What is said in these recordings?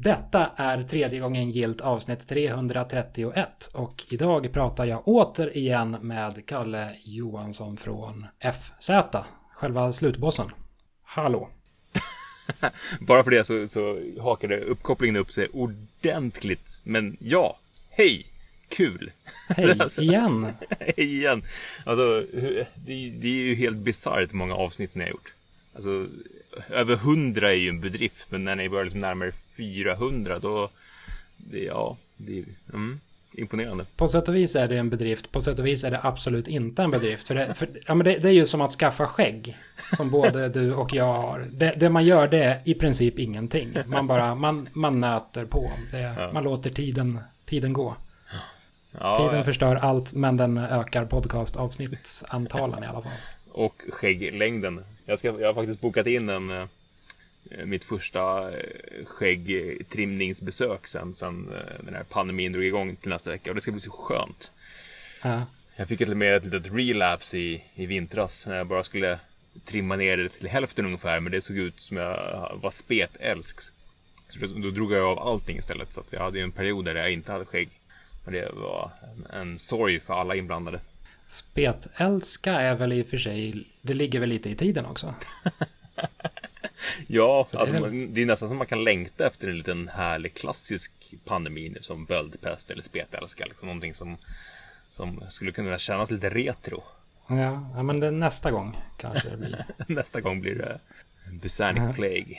Detta är tredje gången gilt avsnitt 331 och idag pratar jag återigen med Kalle Johansson från FZ, själva slutbossen. Hallå! Bara för det så, så hakade uppkopplingen upp sig ordentligt. Men ja, hej! Kul! Hej igen! hej igen! Alltså, det, det är ju helt bisarrt många avsnitt ni har gjort. Alltså, över hundra är ju en bedrift, men när ni börjar liksom närmare 400 då, det, ja, det är mm, imponerande. På sätt och vis är det en bedrift, på sätt och vis är det absolut inte en bedrift. För det, för, ja, men det, det är ju som att skaffa skägg, som både du och jag har. Det, det, man gör det är i princip ingenting. Man bara, man, man nöter på. Ja. Man låter tiden, tiden gå. Ja, tiden förstör allt, men den ökar podcastavsnittantalen i alla fall. Och skägglängden. Jag, ska, jag har faktiskt bokat in en, eh, mitt första eh, skäggtrimningsbesök sen, sen eh, den här pandemin drog igång till nästa vecka. Och det ska bli så skönt. Ja. Jag fick ett, med ett litet relapse i, i vintras. När jag bara skulle trimma ner det till hälften ungefär. Men det såg ut som jag var spetälsk. Så då, då drog jag av allting istället. Så jag hade ju en period där jag inte hade skägg. Men det var en, en sorg för alla inblandade. Spetälska är väl i och för sig, det ligger väl lite i tiden också. ja, det, alltså, är det är nästan som man kan längta efter en liten härlig klassisk pandemi som böldpest eller spetälska. Liksom någonting som, som skulle kunna kännas lite retro. Ja, ja men det, nästa gång kanske det blir. nästa gång blir det Busanic. Plague.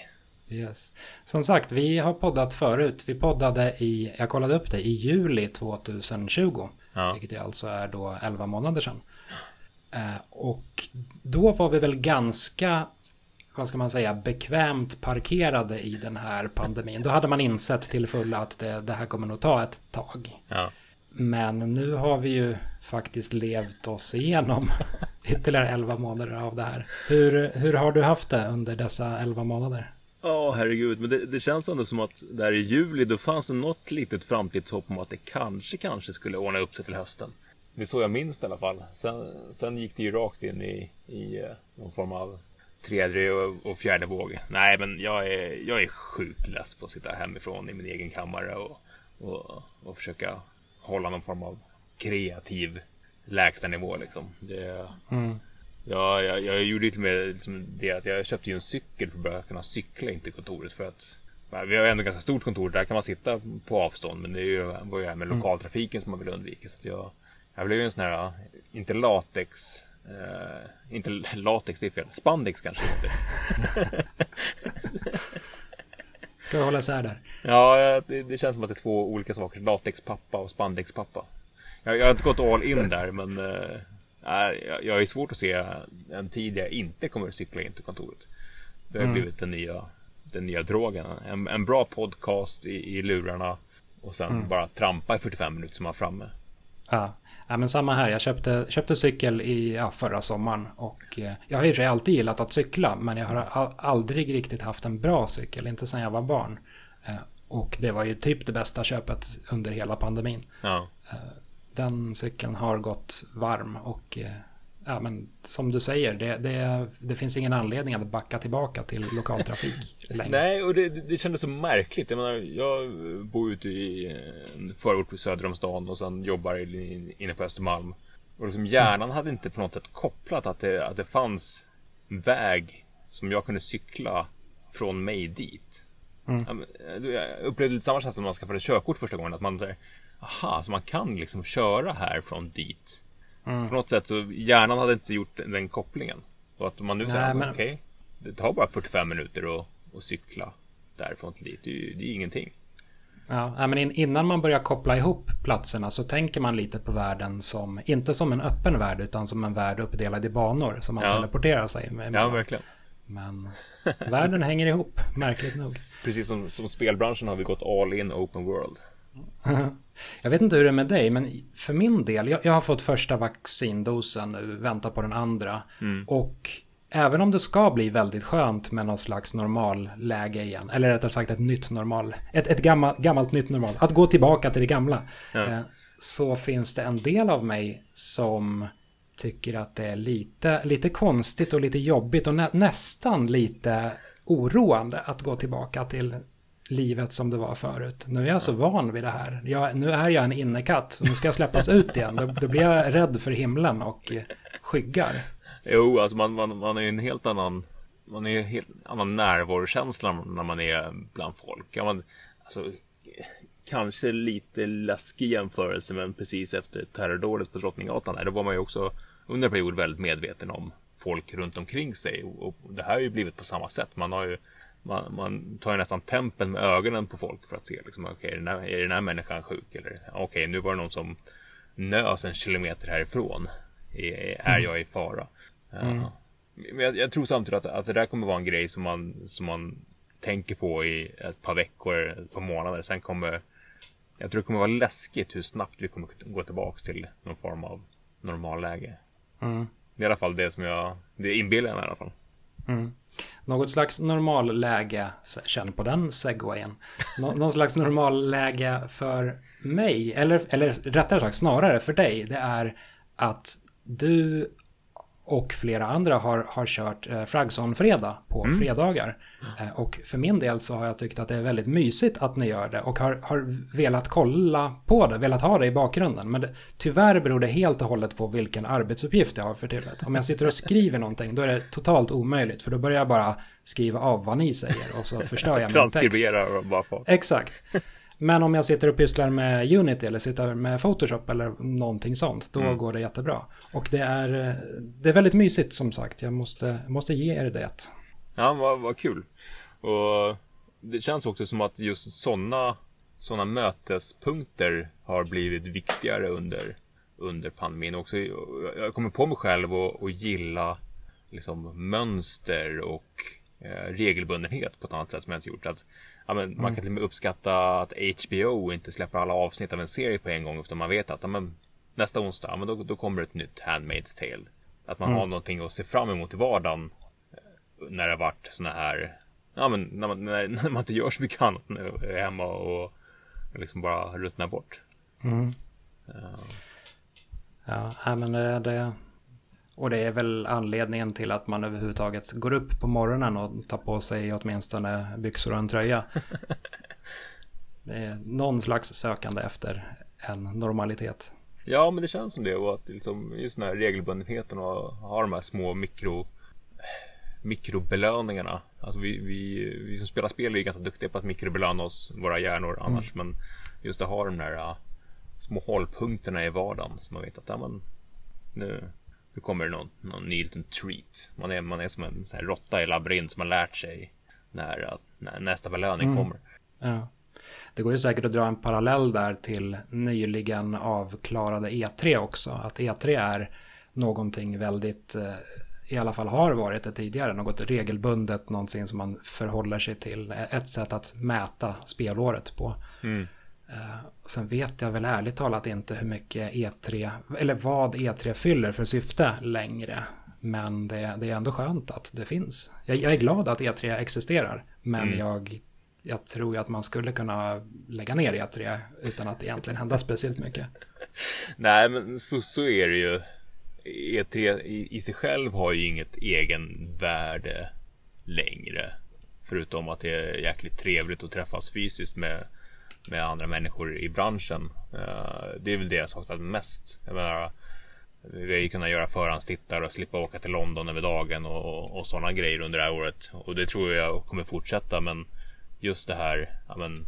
Yes. Som sagt, vi har poddat förut. Vi poddade i, jag kollade upp det, i juli 2020. Ja. Vilket alltså är då 11 månader sedan. Eh, och då var vi väl ganska, vad ska man säga, bekvämt parkerade i den här pandemin. Då hade man insett till fulla att det, det här kommer nog ta ett tag. Ja. Men nu har vi ju faktiskt levt oss igenom ytterligare 11 månader av det här. Hur, hur har du haft det under dessa 11 månader? Ja, oh, herregud. Men det, det, känns ändå som att där i juli då fanns det något litet framtidshopp om att det kanske, kanske skulle ordna upp sig till hösten. Det är så jag minns det i alla fall. Sen, sen gick det ju rakt in i, i eh, någon form av tredje och, och fjärde våg. Nej, men jag är, jag är sjukt less på att sitta hemifrån i min egen kammare och, och, och försöka hålla någon form av kreativ lägstanivå liksom. Det, mm. Ja, jag, jag gjorde och med liksom det att jag köpte ju en cykel för att kunna cykla in till kontoret för att vi har ändå ganska stort kontor, där kan man sitta på avstånd men det är ju, var ju här med mm. lokaltrafiken som man vill undvika. Så att jag, jag blev ju en sån här, inte latex, eh, inte latex, det är fel, spandex kanske det heter. Ska vi hålla isär där? Ja, det, det, känns som att det är två olika saker, latexpappa och spandexpappa. Jag, jag har inte gått all in där men eh, jag är svårt att se en tid jag inte kommer att cykla in till kontoret. Det har mm. blivit den nya, den nya drogen. En, en bra podcast i, i lurarna och sen mm. bara trampa i 45 minuter så man är framme. Ja. ja, men samma här. Jag köpte, köpte cykel i ja, förra sommaren och eh, jag har i och för sig alltid gillat att cykla men jag har all, aldrig riktigt haft en bra cykel, inte sedan jag var barn. Eh, och det var ju typ det bästa köpet under hela pandemin. Ja. Eh, den cykeln har gått varm och eh, ja, men som du säger, det, det, det, finns ingen anledning att backa tillbaka till lokaltrafik längre. Nej, och det, det kändes så märkligt. Jag, menar, jag bor ute i en förort söder om stan och sen jobbar inne på Östermalm. Och liksom hjärnan mm. hade inte på något sätt kopplat att det, att det fanns väg som jag kunde cykla från mig dit. Mm. Jag upplevde lite samma känsla när man skaffade körkort första gången. Att man aha, så man kan liksom köra här från dit. Mm. På något sätt så hjärnan hade inte gjort den kopplingen. Och att man nu säger, men... okej, okay, det tar bara 45 minuter att, att cykla därifrån till dit. Det är ju det är ingenting. Ja, men innan man börjar koppla ihop platserna så tänker man lite på världen som, inte som en öppen värld, utan som en värld uppdelad i banor som man ja. teleporterar sig med. Ja, verkligen. Men världen hänger ihop, märkligt nog. Precis som, som spelbranschen har vi gått all in open world. Jag vet inte hur det är med dig, men för min del, jag, jag har fått första vaccindosen nu, väntar på den andra. Mm. Och även om det ska bli väldigt skönt med någon slags normalläge igen, eller rättare sagt ett nytt normal, ett, ett gammalt, gammalt nytt normal, att gå tillbaka till det gamla, ja. eh, så finns det en del av mig som tycker att det är lite, lite konstigt och lite jobbigt och nä, nästan lite oroande att gå tillbaka till livet som det var förut. Nu är jag så van vid det här. Jag, nu är jag en innekatt. Nu ska jag släppas ut igen. Då, då blir jag rädd för himlen och skyggar. Jo, alltså man, man, man är ju en helt annan man är en helt annan närvarokänsla när man är bland folk. Man, alltså, kanske lite läskig jämförelse, men precis efter terrordådet på Drottninggatan, där, då var man ju också under en period väldigt medveten om folk runt omkring sig. Och det här har ju blivit på samma sätt. Man har ju man, man tar ju nästan tempen med ögonen på folk för att se liksom, okay, är, den här, är den här människan sjuk? Eller okej, okay, nu var det någon som nös en kilometer härifrån. Är, är jag i fara? Mm. Uh, men jag, jag, tror samtidigt att, att det där kommer vara en grej som man, som man tänker på i ett par veckor, ett par månader. Sen kommer jag tror det kommer vara läskigt hur snabbt vi kommer gå tillbaka till någon form av normalläge. Mm. Det är i alla fall det som jag, det inbillar jag mig i alla fall. Mm. Något slags normalläge, känn på den segwayen. Nå någon slags normalläge för mig, eller, eller rättare sagt snarare för dig, det är att du och flera andra har, har kört eh, Fragson-fredag på mm. fredagar. Eh, och för min del så har jag tyckt att det är väldigt mysigt att ni gör det och har, har velat kolla på det, velat ha det i bakgrunden. Men det, tyvärr beror det helt och hållet på vilken arbetsuppgift jag har för tillfället. Om jag sitter och skriver någonting då är det totalt omöjligt för då börjar jag bara skriva av vad ni säger och så förstör jag min text. Transkriberar bara få. Exakt. Men om jag sitter och pysslar med Unity eller sitter med Photoshop eller någonting sånt, då mm. går det jättebra. Och det är, det är väldigt mysigt som sagt, jag måste, måste ge er det. Ja, vad, vad kul. Och det känns också som att just sådana såna mötespunkter har blivit viktigare under, under pandemin. Också, jag kommer på mig själv att gilla liksom, mönster och eh, regelbundenhet på ett annat sätt som jag inte gjort. Att ja, men mm. Man kan till och med uppskatta att HBO inte släpper alla avsnitt av en serie på en gång. Utan man vet att ja, men, nästa onsdag, ja, men då, då kommer ett nytt Handmaid's Tale. Att man mm. har någonting att se fram emot i vardagen. Eh, när det har varit såna här Ja men när man, när, när man inte gör så mycket annat nu hemma och liksom bara ruttnar bort. Mm. Ja. ja, men det, det, och det är väl anledningen till att man överhuvudtaget går upp på morgonen och tar på sig åtminstone byxor och en tröja. det är någon slags sökande efter en normalitet. Ja, men det känns som det och att liksom, just den här regelbundenheten och ha de här små mikro mikrobelöningarna. Alltså vi, vi, vi som spelar spel är ganska duktiga på att mikrobelöna oss, våra hjärnor annars. Mm. Men just att ha de där uh, små hållpunkterna i vardagen. Så man vet att ja, men, nu, nu kommer det någon, någon ny liten treat. Man är, man är som en så här råtta i labyrint som har lärt sig när, när nästa belöning mm. kommer. Ja. Det går ju säkert att dra en parallell där till nyligen avklarade E3 också. Att E3 är någonting väldigt, eh, i alla fall har varit det tidigare, något regelbundet, någonting som man förhåller sig till. Ett sätt att mäta spelåret på. Mm. Sen vet jag väl ärligt talat inte hur mycket E3, eller vad E3 fyller för syfte längre. Men det, det är ändå skönt att det finns. Jag, jag är glad att E3 existerar, men mm. jag, jag tror ju att man skulle kunna lägga ner E3 utan att egentligen hända speciellt mycket. Nej, men så, så är det ju. E3 i, i sig själv har ju inget egenvärde längre. Förutom att det är jäkligt trevligt att träffas fysiskt med med andra människor i branschen. Eh, det är väl det jag saknat mest. Jag menar, vi har ju kunnat göra förhandstittar och slippa åka till London över dagen och, och sådana grejer under det här året. Och det tror jag kommer fortsätta. Men just det här ja, men,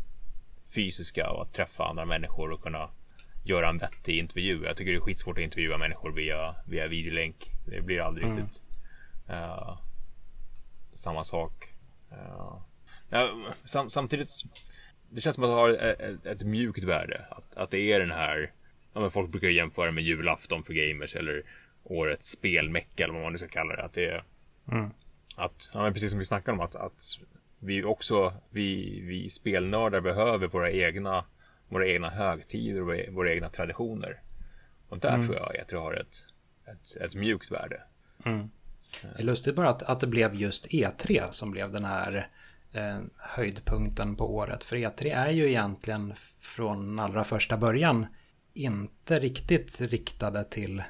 fysiska och att träffa andra människor och kunna göra en vettig intervju. Jag tycker det är skitsvårt att intervjua människor via, via videolänk. Det blir aldrig mm. riktigt uh, samma sak. Uh, ja, sam samtidigt det känns som att det har ett, ett mjukt värde. Att, att det är den här, ja, men folk brukar jämföra med julafton för gamers eller årets spelmecka eller vad man nu ska kalla det. Att det är, mm. att, ja, men precis som vi snackade om att, att vi också, vi, vi spelnördar behöver våra egna, våra egna högtider och våra egna traditioner. Och där mm. tror jag att det har ett, ett, ett mjukt värde. Mm. Det är lustigt bara att, att det blev just E3 som blev den här eh, höjdpunkten på året. För E3 är ju egentligen från allra första början inte riktigt riktade till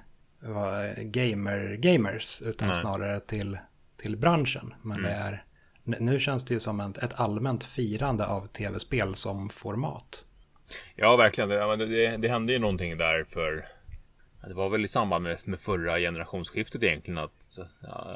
gamer, gamers utan Nej. snarare till, till branschen. Men mm. det är nu känns det ju som ett allmänt firande av tv-spel som format. Ja, verkligen. Det, det, det hände ju någonting där för det var väl i samband med, med förra generationsskiftet egentligen att,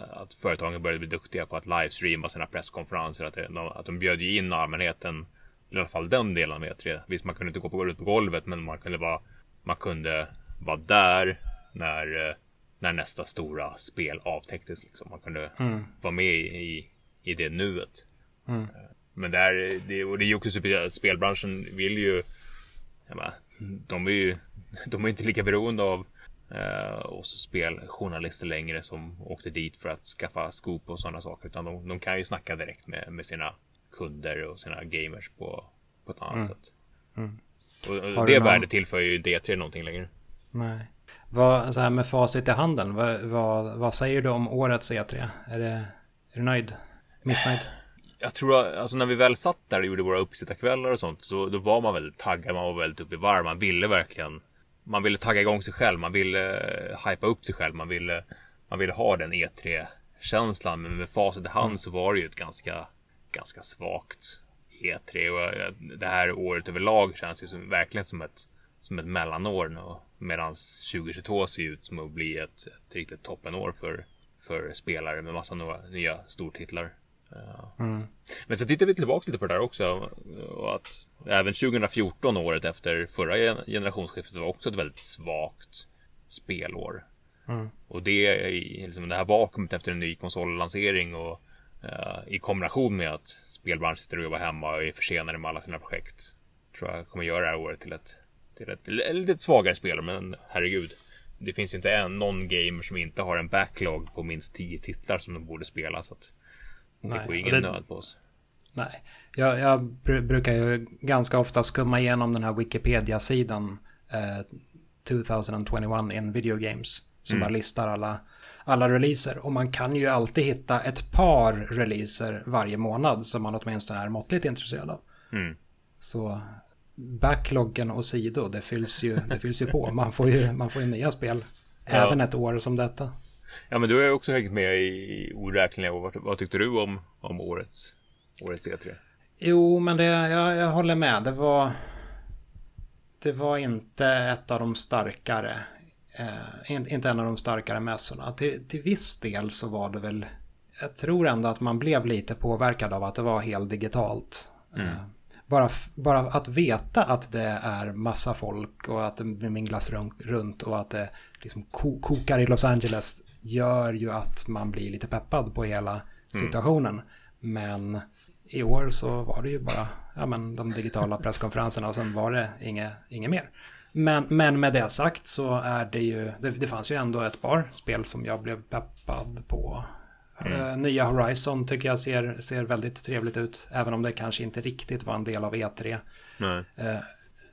att företagen började bli duktiga på att livestreama sina presskonferenser. Att, det, att de bjöd in allmänheten, i alla fall den delen med E3. Visst, man kunde inte gå på, ut på golvet, men man kunde vara, man kunde vara där när, när nästa stora spel avtäcktes. Liksom. Man kunde mm. vara med i, i det nuet. Mm. Men där, det, och det är ju också spelbranschen vill ju, menar, de är ju de är inte lika beroende av eh, oss speljournalister längre som åkte dit för att skaffa scoop och sådana saker. Utan de, de kan ju snacka direkt med, med sina kunder och sina gamers på, på ett annat mm. sätt. Mm. Och, och det någon... värdet tillför ju inte E3 någonting längre. Nej. Vad, så här med facit i handen, vad, vad, vad säger du om årets E3? Är, det, är du nöjd? Missnöjd? Jag tror att alltså när vi väl satt där och gjorde våra uppsittarkvällar och sånt så då var man väldigt taggad, man var väldigt uppe i varv, man ville verkligen man ville tagga igång sig själv, man ville uh, hypa upp sig själv, man ville, man ville ha den E3-känslan. Men med facit i hand mm. så var det ju ett ganska, ganska svagt E3. Och uh, det här året överlag känns ju som, verkligen som ett, som ett mellanår. Medan 2022 ser ut som att bli ett, ett riktigt toppenår för, för spelare med massa nya stortitlar. Mm. Men sen tittar vi tillbaka lite på det där också. Och att även 2014, året efter förra generationsskiftet, var också ett väldigt svagt spelår. Mm. Och det, liksom det här vakuumet efter en ny konsollansering och uh, i kombination med att spelbranschen sitter och jobbar hemma och är försenade med alla sina projekt. Tror jag kommer göra det här året till ett, till ett lite svagare spel, men herregud. Det finns ju inte en, någon gamer som inte har en backlog på minst 10 titlar som de borde spela. Så att Nej, det går ingen det, nöd på oss. Nej, jag, jag brukar ju ganska ofta skumma igenom den här Wikipedia-sidan eh, 2021 in video games. Som mm. bara listar alla, alla releaser. Och man kan ju alltid hitta ett par releaser varje månad som man åtminstone är måttligt intresserad av. Mm. Så backloggen och sido, det fylls ju, det fylls ju på. Man får ju, man får ju nya spel. Ja. Även ett år som detta. Ja men du har ju också hängt med i oräkneliga år. Vad, vad tyckte du om, om årets, årets E3? Jo men det, jag, jag håller med. Det var, det var inte ett av de starkare. Eh, inte en av de starkare mässorna. Till, till viss del så var det väl. Jag tror ändå att man blev lite påverkad av att det var helt digitalt. Mm. Eh, bara, bara att veta att det är massa folk och att det minglas runt och att det liksom kokar i Los Angeles gör ju att man blir lite peppad på hela mm. situationen. Mm. Men i år så var det ju bara ja, men de digitala presskonferenserna och sen var det inget, inget mer. Men, men med det sagt så är det ju, det, det fanns ju ändå ett par spel som jag blev peppad på. Mm. Uh, nya Horizon tycker jag ser, ser väldigt trevligt ut, även om det kanske inte riktigt var en del av E3. Uh,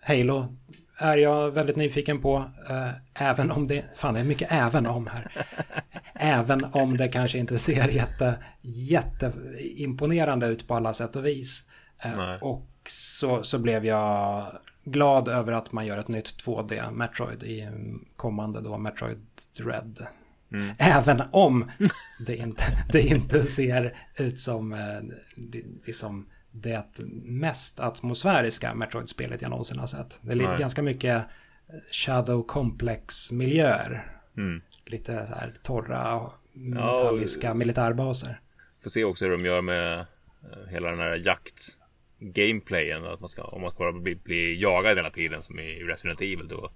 Halo är jag väldigt nyfiken på. Uh, även om det, fan det är mycket även om här. även om det kanske inte ser jätte, jätteimponerande ut på alla sätt och vis. Uh, och så, så blev jag glad över att man gör ett nytt 2D Metroid i kommande då Metroid Red. Mm. Även om det inte, det inte ser ut som eh, liksom det mest atmosfäriska Metroid-spelet jag någonsin har sett. Det ligger ganska mycket Shadow Complex-miljöer. Mm. Lite så här torra metalliska ja, militärbaser. Får se också hur de gör med eh, hela den här jakt gameplayen. Att man ska, om man ska bara bli, bli jagad hela tiden som i Resident Evil då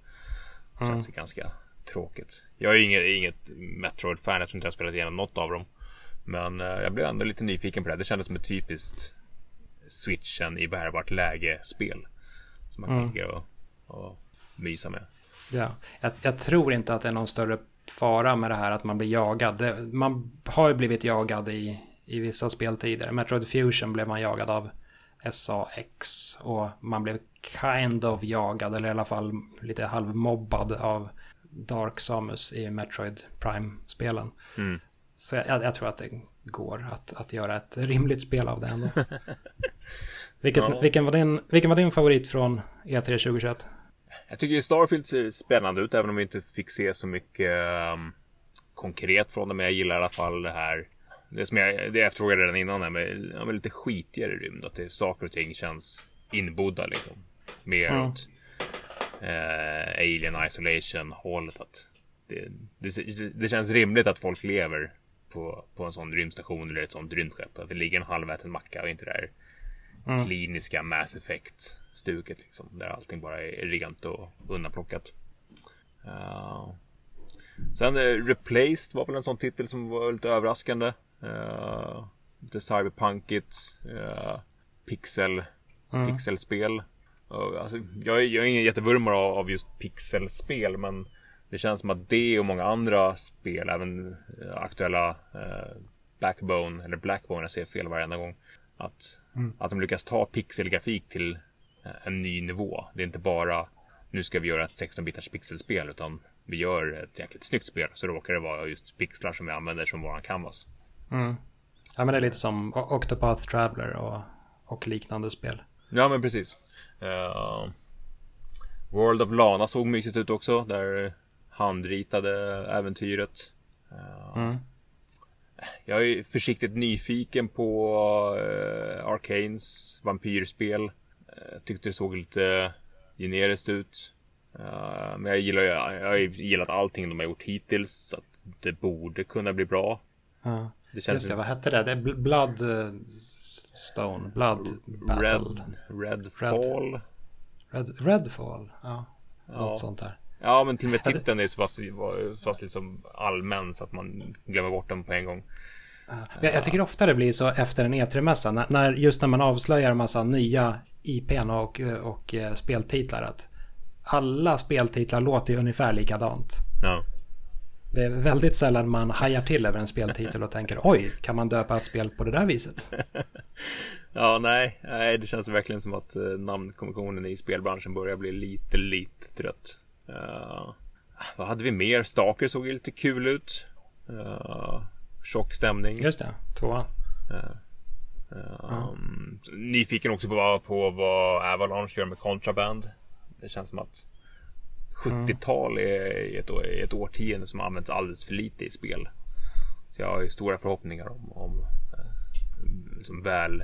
mm. känns det ganska tråkigt. Jag är inget, inget Metroid-fan, jag tror inte jag har spelat igenom något av dem. Men jag blev ändå lite nyfiken på det. Det kändes som ett typiskt switchen i bärbart läge-spel. Som man kan mm. ligga och, och mysa med. Ja, jag, jag, tror inte att det är någon större fara med det här att man blir jagad. Det, man har ju blivit jagad i, i vissa spel tidigare. Metroid Fusion blev man jagad av SAX och man blev kind of jagad eller i alla fall lite halvmobbad av Dark Samus i Metroid Prime-spelen. Mm. Så jag, jag, tror att det går att, att göra ett rimligt spel av det ändå. Vilket, ja. vilken, var din, vilken var din favorit från E3 2021? Jag tycker Starfield ser spännande ut, även om vi inte fick se så mycket um, konkret från det. Men jag gillar i alla fall det här det som jag, det jag efterfrågade redan innan här med, ja, med lite skitigare rymd. Att det, saker och ting känns inbodda liksom. Mer mm. åt eh, Alien Isolation hållet. Att det, det, det, känns rimligt att folk lever på, på en sån rymdstation eller ett sånt rymdskepp. Att det ligger en halväten macka och inte det där mm. kliniska Mass Effect-stuket liksom. Där allting bara är rent och undanplockat. Uh, sen uh, Replaced var väl en sån titel som var lite överraskande. Uh, lite cyberpunkigt. Uh, pixel. Mm. Pixelspel. Uh, alltså, jag, jag, är ingen jättevurmare av, av just pixelspel men det känns som att det och många andra spel, även aktuella Backbone eller Blackbone, jag säger fel varenda gång. Att, mm. att de lyckas ta pixelgrafik till en ny nivå. Det är inte bara nu ska vi göra ett 16-bitars pixelspel utan vi gör ett jäkligt snyggt spel så råkar det vara just pixlar som vi använder som våran canvas. Mm. Ja men det är lite som Octopath Traveler och, och liknande spel. Ja men precis. Uh, World of Lana såg mysigt ut också. Där handritade äventyret. Uh, mm. Jag är försiktigt nyfiken på uh, Arcanes vampyrspel. Uh, tyckte det såg lite generiskt ut. Uh, men jag gillar ju, jag har gillat allting de har gjort hittills. Så att det borde kunna bli bra. Ja. Det känns Just det, vad hette det? Det är Blood eh, Stone, Blood Battle. Red, Redfall. Red, Redfall, ja. ja. Något sånt där. Ja, men till och med titeln är så pass, så pass liksom allmän så att man glömmer bort den på en gång. Jag, jag tycker ofta det blir så efter en E3-mässa, när, när, just när man avslöjar en massa nya IPn och, och eh, speltitlar, att alla speltitlar låter ju ungefär likadant. Ja. Det är väldigt sällan man hajar till över en speltitel och tänker oj, kan man döpa ett spel på det där viset? ja, nej, nej, det känns verkligen som att uh, namnkommissionen i spelbranschen börjar bli lite, lite trött. Uh, vad hade vi mer? Stalker såg lite kul ut. Uh, tjock stämning. Just det, tvåan. Uh, um, nyfiken också på, på vad Avalanche gör med Contraband. Det känns som att 70-tal är ett, ett årtionde som används alldeles för lite i spel. Så jag har ju stora förhoppningar om, om liksom väl,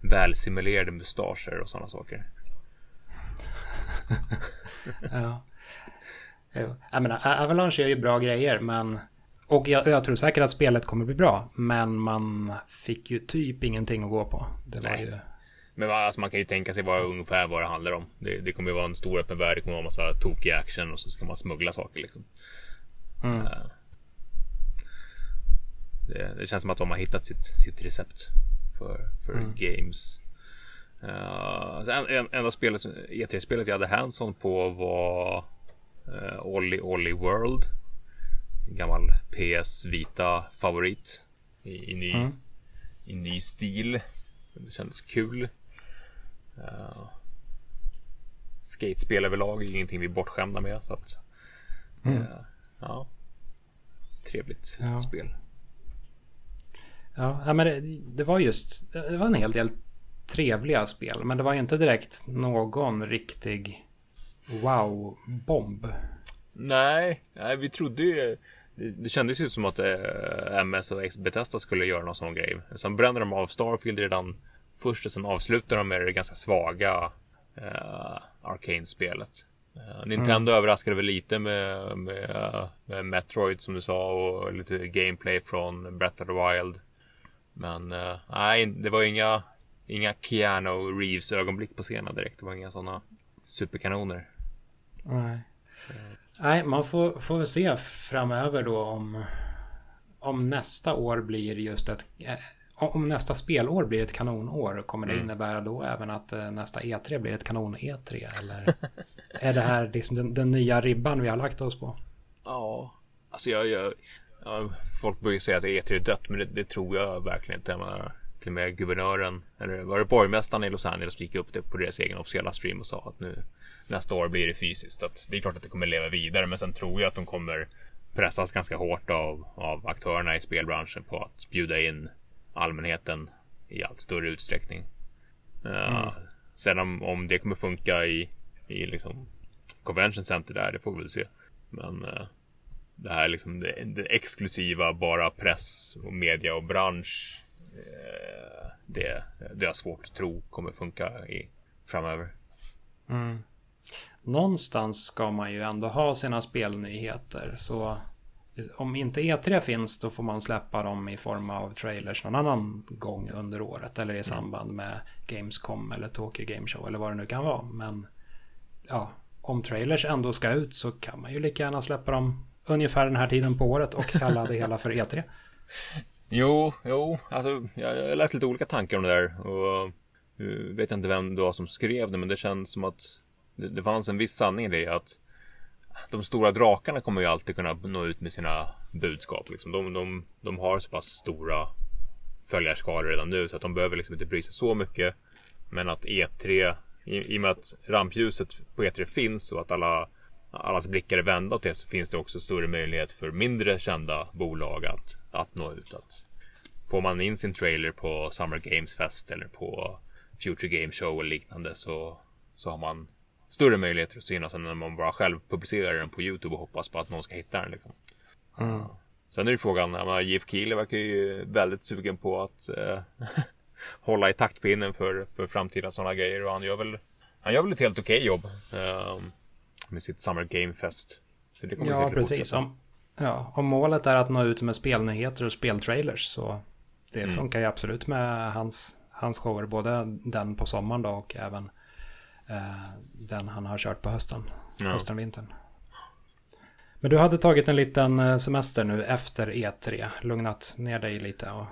väl simulerade mustascher och sådana saker. ja. Jag menar, Avalanche gör ju bra grejer, men... Och jag, jag, tror säkert att spelet kommer bli bra, men man fick ju typ ingenting att gå på. Det var Nej. ju... Men alltså, man kan ju tänka sig vad ungefär vad det handlar om. Det, det kommer ju vara en stor öppen värld, det kommer vara massa tokig action och så ska man smuggla saker liksom. Mm. Uh, det, det, känns som att de har hittat sitt, sitt recept för, för mm. games. Uh, en, en, enda spelet, E3-spelet jag hade hands-on på var uh, Ollie Ollie World. Gammal PS Vita favorit. I, i ny, mm. i ny stil. Det kändes kul. Uh, skatespel överlag är ingenting vi är bortskämda med. Så att, mm. uh, ja, trevligt ja. spel. Ja, men det, det, var just, det var en hel del trevliga spel. Men det var ju inte direkt någon riktig wow-bomb. Nej, nej, vi trodde ju det kändes ju som att eh, MS och Bethesda skulle göra någon sån grej. Sen brände de av Starfield redan först och sen avslutar de med det ganska svaga uh, Arcane-spelet. Uh, Nintendo mm. överraskade väl lite med, med, med, Metroid som du sa och lite gameplay från Breath of the Wild. Men uh, nej, det var inga, inga Keanu Reeves ögonblick på scenen direkt. Det var inga sådana superkanoner. Nej. Nej, man får, får se framöver då om, om nästa år blir just ett om nästa spelår blir ett kanonår, kommer det mm. innebära då även att eh, nästa E3 blir ett kanon E3? Eller är det här liksom den, den, nya ribban vi har lagt oss på? Ja, alltså jag, jag, jag folk börjar säga att E3 är dött, men det, det tror jag verkligen inte. Jag till och med guvernören, eller var det borgmästaren i Los Angeles, gick upp det på deras egen officiella stream och sa att nu nästa år blir det fysiskt. Att det är klart att det kommer leva vidare, men sen tror jag att de kommer pressas ganska hårt av, av aktörerna i spelbranschen på att bjuda in allmänheten i allt större utsträckning. Uh, mm. Sen om, om det kommer funka i, i liksom Convention Center där, det får vi väl se. Men uh, det här liksom det, det exklusiva, bara press och media och bransch. Eh, det, det är svårt att tro kommer funka i, framöver. Mm. Någonstans ska man ju ändå ha sina spelnyheter. Så om inte E3 finns då får man släppa dem i form av trailers någon annan gång under året. Eller i mm. samband med Gamescom eller Tokyo Game Show eller vad det nu kan vara. Men ja, om trailers ändå ska ut så kan man ju lika gärna släppa dem ungefär den här tiden på året och kalla det hela för E3. Jo, jo, alltså jag, läste lite olika tankar om det där och nu vet jag inte vem det var som skrev det men det känns som att det, det fanns en viss sanning i det att de stora drakarna kommer ju alltid kunna nå ut med sina budskap. Liksom. De, de, de har så pass stora följarskaror redan nu så att de behöver liksom inte bry sig så mycket. Men att E3, i, i och med att rampljuset på E3 finns och att alla allas blickar är vända åt det så finns det också större möjlighet för mindre kända bolag att, att nå ut. Att får man in sin trailer på Summer Games Fest eller på Future Game Show eller liknande så, så har man större möjligheter att synas än när man bara själv publicerar den på YouTube och hoppas på att någon ska hitta den. Liksom. Mm. Sen är det frågan, menar, Jeff Keely verkar ju väldigt sugen på att eh, hålla i taktpinnen för, för framtida sådana grejer och han gör väl han gör väl ett helt okej okay jobb. Eh, med sitt Summer Game Fest. Så det kommer ja, precis. Om, ja, om målet är att nå ut med spelnyheter och speltrailers så det mm. funkar ju absolut med hans, hans shower. Både den på sommaren då och även eh, den han har kört på hösten. Ja. Hösten, vintern. Men du hade tagit en liten eh, semester nu efter E3. Lugnat ner dig lite och...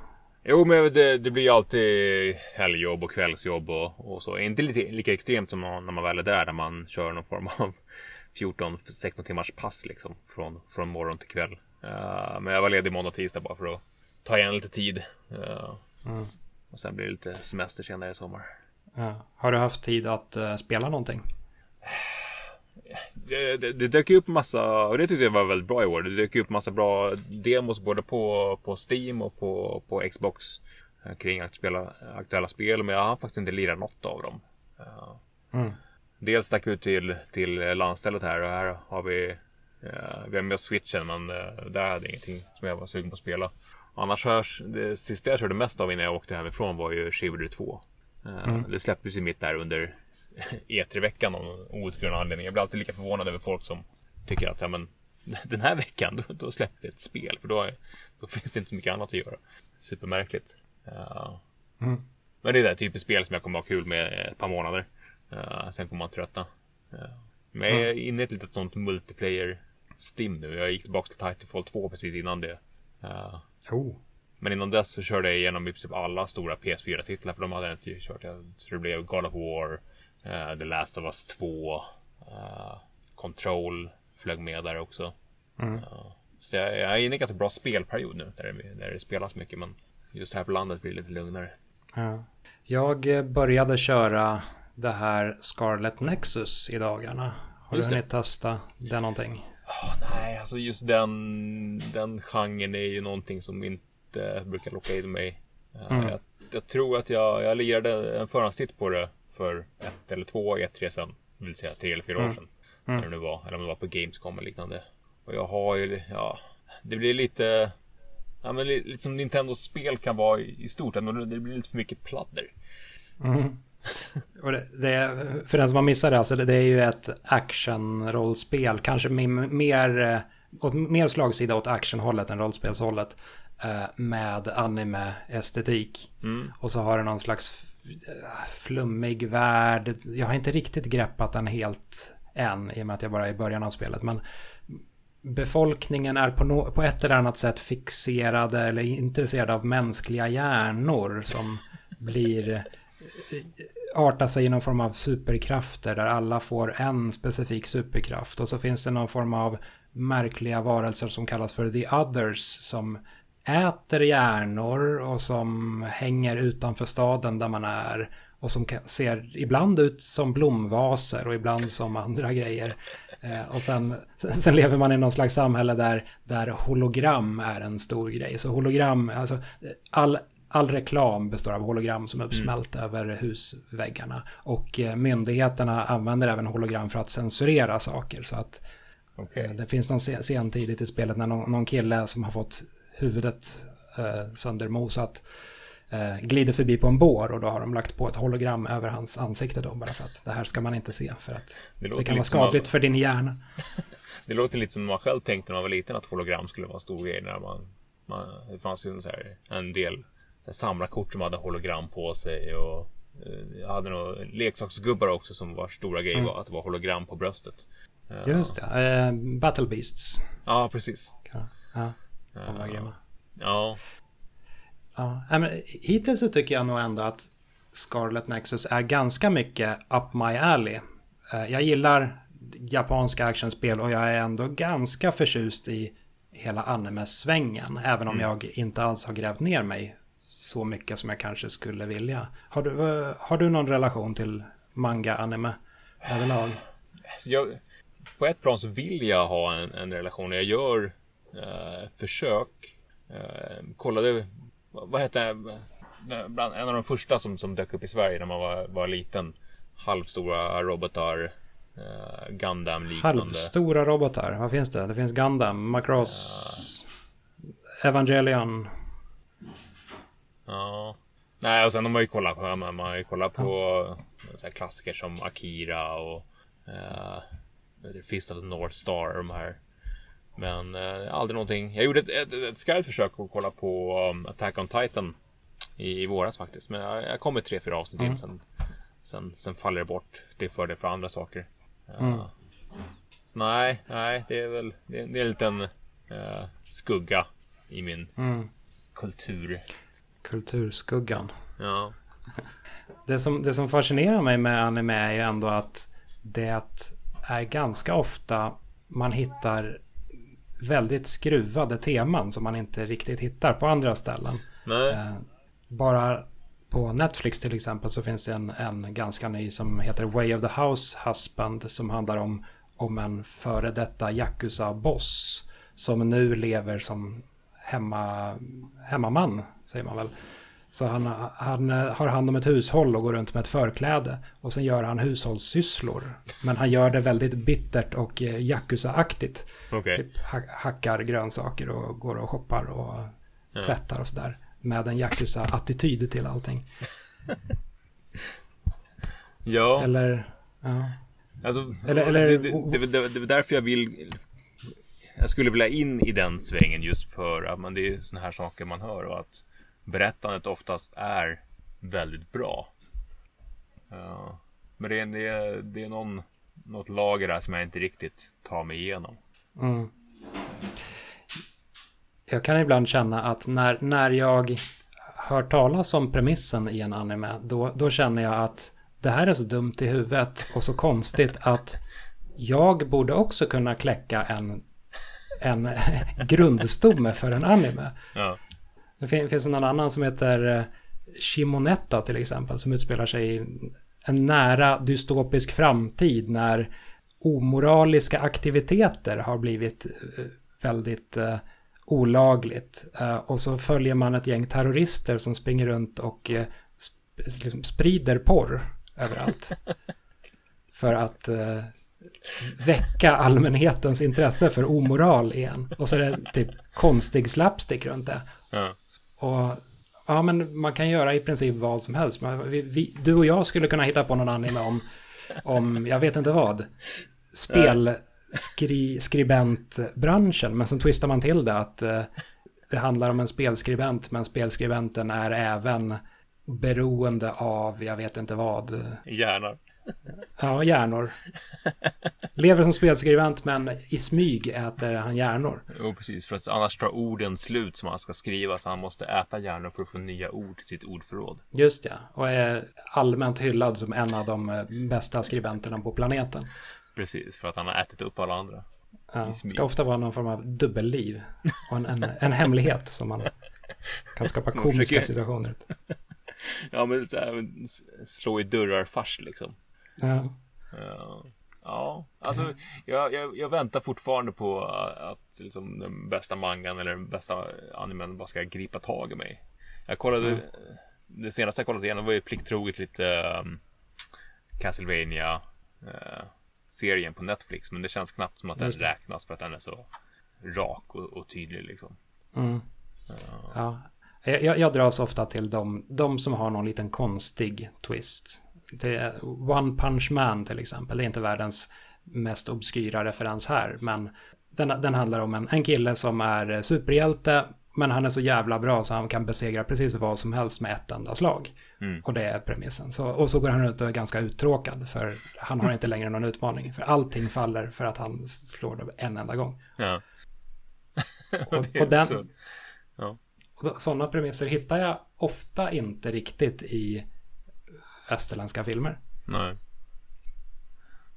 Jo, men det, det blir ju alltid helgjobb och kvällsjobb och, och så. Inte lite, lika extremt som när man väl är där, där man kör någon form av 14-16 timmars pass liksom. Från, från morgon till kväll. Uh, men jag var ledig måndag och tisdag bara för att ta igen lite tid. Uh, mm. Och sen blir det lite semester senare i sommar. Ja. Har du haft tid att uh, spela någonting? Det, det, det dök upp massa, och det tyckte jag var väldigt bra i år. Det dök upp massa bra demos både på, på Steam och på, på Xbox. Kring att spela aktuella spel, men jag har faktiskt inte lirat något av dem. Mm. Dels stack vi ut till, till landstället här och här har vi eh, Vi har med oss switchen men eh, där hade jag ingenting som jag var sugen på att spela. Annars hörs, det sista jag körde mest av innan jag åkte hemifrån var ju Chivalry 2. Eh, mm. Det släpptes ju mitt där under E3-veckan av outgrundlig anledning. Jag blir alltid lika förvånad över folk som tycker att ja, men, den här veckan då, då släpper vi ett spel. För då, då finns det inte så mycket annat att göra. Supermärkligt. Uh, mm. Men det är det typiskt spel som jag kommer ha kul med ett par månader. Uh, sen kommer man tröttna. Uh, men jag är inne i ett litet sånt multiplayer stim nu. Jag gick tillbaka till Titanfall 2 precis innan det. Uh, oh. Men innan dess så körde jag igenom i princip alla stora PS4-titlar för de hade jag inte kört. Så det blev God of War, The Last of Us 2, uh, Control flög med där också. Mm. så jag, jag är inne i en ganska bra spelperiod nu där det, där det spelas mycket men just här på landet blir det lite lugnare. Ja. Jag började köra det här Scarlet Nexus i dagarna. Har just du hunnit testa det någonting? Oh, nej, alltså just den, den genren är ju någonting som inte brukar locka in mig. Eh, mm. Jag, jag, tror att jag, jag lirade en förhandstitt på det för ett eller två E3 sen. Vill säga tre eller fyra mm. år sedan. Mm. När det nu var. Eller om det var på Gamescom eller liknande. Och jag har ju, ja. Det blir lite. Ja men lite som Nintendos spel kan vara i stort. Det blir lite för mycket pladder. Mm. Och det, det, för den som har missat det, alltså det, det är ju ett action-rollspel. Kanske mer, eh, åt, mer slagsida åt actionhållet än rollspelshållet. Eh, med anime-estetik. Mm. Och så har det någon slags flummig värld. Jag har inte riktigt greppat den helt än i och med att jag bara är i början av spelet. Men befolkningen är på, no på ett eller annat sätt fixerade eller intresserade av mänskliga hjärnor som blir arta sig i någon form av superkrafter där alla får en specifik superkraft. Och så finns det någon form av märkliga varelser som kallas för the others som äter hjärnor och som hänger utanför staden där man är. Och som ser ibland ut som blomvaser och ibland som andra grejer. Eh, och sen, sen lever man i någon slags samhälle där, där hologram är en stor grej. Så hologram, alltså all, all reklam består av hologram som är uppsmält mm. över husväggarna. Och eh, myndigheterna använder även hologram för att censurera saker. Så att Okay. Det finns någon scen tidigt i spelet när någon, någon kille som har fått huvudet eh, söndermosat eh, glider förbi på en bår och då har de lagt på ett hologram över hans ansikte då bara för att det här ska man inte se för att det, det kan vara skadligt man... för din hjärna. det låter lite som man själv tänkte när man var liten att hologram skulle vara en stor grej när man, man det fanns ju så här, en del samlarkort som hade hologram på sig och eh, jag hade nog leksaksgubbar också som var stora grejer mm. att det var hologram på bröstet. Just det, uh, Battle Beasts. Ja, precis. Ja, de var grymma. Ja. Ja, men hittills så tycker jag nog ändå att Scarlet Nexus är ganska mycket up my alley. Eh, jag gillar japanska actionspel och jag är ändå ganska förtjust i hela anime-svängen. Även om mm. jag inte alls har grävt ner mig så mycket som jag kanske skulle vilja. Har du, har du någon relation till manga-anime överlag? Alltså, jag, på ett plan så vill jag ha en, en relation. Jag gör eh, försök. Eh, kollade vad hette bland, en av de första som, som dök upp i Sverige när man var, var liten. Halvstora robotar. Uh, Gundam-liknande. Halvstora robotar, vad finns det? Det finns Gundam, Macross, uh. Evangelion. Ja. Nej, och sen har man ju kollat på, man har ju kollat på ja. klassiker som Akira och uh, Fist of the North Star. De här men eh, aldrig någonting. Jag gjorde ett, ett, ett skarpt försök att kolla på um, Attack on Titan i, i våras faktiskt. Men jag, jag kom med tre, fyra avsnitt mm. in. Sen, sen, sen faller det bort. Det för det för andra saker. Mm. Uh, så nej, nej, det är väl det, det är en liten uh, skugga i min mm. kultur. Kulturskuggan. Ja. Det som, det som fascinerar mig med anime är ju ändå att det är ganska ofta man hittar väldigt skruvade teman som man inte riktigt hittar på andra ställen. Eh, bara på Netflix till exempel så finns det en, en ganska ny som heter Way of the House Husband som handlar om, om en före detta Yakuza-boss som nu lever som hemma, hemmaman, säger man väl. Så han, han har hand om ett hushåll och går runt med ett förkläde. Och sen gör han hushållssysslor. Men han gör det väldigt bittert och eh, Yakuza-aktigt. Okay. Typ hackar grönsaker och går och shoppar och ja. tvättar och sådär. Med en Yakuza-attityd till allting. ja. Eller, ja. Alltså, eller, eller, det, det, det, det är därför jag vill jag skulle vilja in i den svängen just för att man, det är sådana här saker man hör och att berättandet oftast är väldigt bra. Uh, men det är, det, är, det är någon, något lager där som jag inte riktigt tar mig igenom. Mm. Jag kan ibland känna att när, när jag hör talas om premissen i en anime, då, då känner jag att det här är så dumt i huvudet och så konstigt att jag borde också kunna kläcka en, en grundstomme för en anime. Ja. Det finns en annan som heter eh, Shimonetta till exempel, som utspelar sig i en nära dystopisk framtid när omoraliska aktiviteter har blivit eh, väldigt uh, olagligt. Och så följer man ett gäng terrorister som springer runt och sp liksom sprider porr överallt. för att väcka allmänhetens intresse för omoral igen. Och så är det typ konstig slapstick runt det. Ja. Och ja, men man kan göra i princip vad som helst. Vi, vi, du och jag skulle kunna hitta på någon anime om, om jag vet inte vad, spelskribentbranschen. Men så twistar man till det att eh, det handlar om en spelskribent, men spelskribenten är även beroende av, jag vet inte vad. Hjärnor. Ja, hjärnor. Lever som spelskribent men i smyg äter han hjärnor. Jo, precis. För att annars tar orden slut som han ska skriva. Så han måste äta hjärnor för att få nya ord till sitt ordförråd. Just ja. Och är allmänt hyllad som en av de eh, bästa skribenterna på planeten. Precis, för att han har ätit upp alla andra. Ja, ska ofta vara någon form av dubbelliv. Och en, en, en hemlighet som man kan skapa komiska försöker... situationer. ja, men så här, slå i dörrar fast liksom. Ja. Ja, alltså jag, jag, jag, väntar fortfarande på att liksom, den bästa mangan eller den bästa animen bara ska gripa tag i mig. Jag kollade, mm. det senaste jag kollade igenom var ju plikttroget lite um, Castlevania, uh, serien på Netflix. Men det känns knappt som att den räknas för att den är så rak och, och tydlig liksom. Mm. Ja. ja. Jag, jag dras ofta till de, de som har någon liten konstig twist. Det One Punch Man till exempel. Det är inte världens mest obskyra referens här. Men den, den handlar om en, en kille som är superhjälte. Men han är så jävla bra så han kan besegra precis vad som helst med ett enda slag. Mm. Och det är premissen. Så, och så går han ut och är ganska uttråkad. För han har inte längre någon utmaning. För allting faller för att han slår det en enda gång. Ja. och, och den, ja. och sådana premisser hittar jag ofta inte riktigt i västerländska filmer. Nej.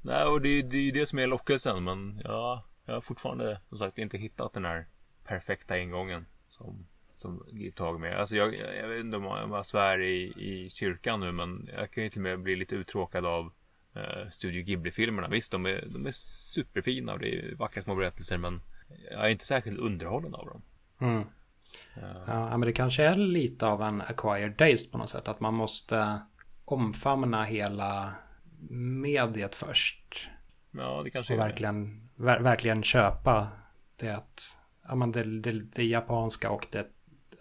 Nej, och det, det är det som är lockelsen. Men ja, jag har fortfarande som sagt inte hittat den här perfekta ingången som, som grip tag med. Alltså jag, jag, jag, vet inte om jag svär i, i kyrkan nu, men jag kan ju till och med bli lite uttråkad av eh, Studio Ghibli-filmerna. Visst, de är, de är superfina och det är vackra små berättelser, men jag är inte särskilt underhållen av dem. Mm. Uh. Ja, men det kanske är lite av en acquired taste på något sätt, att man måste omfamna hela mediet först. Ja, det kanske och är verkligen, ver verkligen köpa det att ja, men det, det, det japanska och det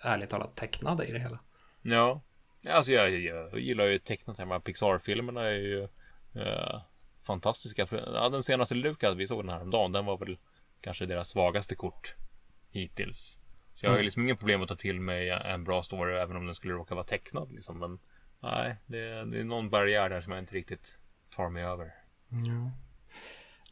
ärligt talat tecknade i det hela. Ja, alltså jag, jag gillar ju tecknat. Pixar-filmerna är ju uh, fantastiska. Ja, den senaste Lucas, vi såg den här om dagen, den var väl kanske deras svagaste kort hittills. Så jag har ju mm. liksom inga problem att ta till mig en bra story även om den skulle råka vara tecknad liksom. Men nej, det, det är någon barriär där som jag inte riktigt tar mig över. Ja.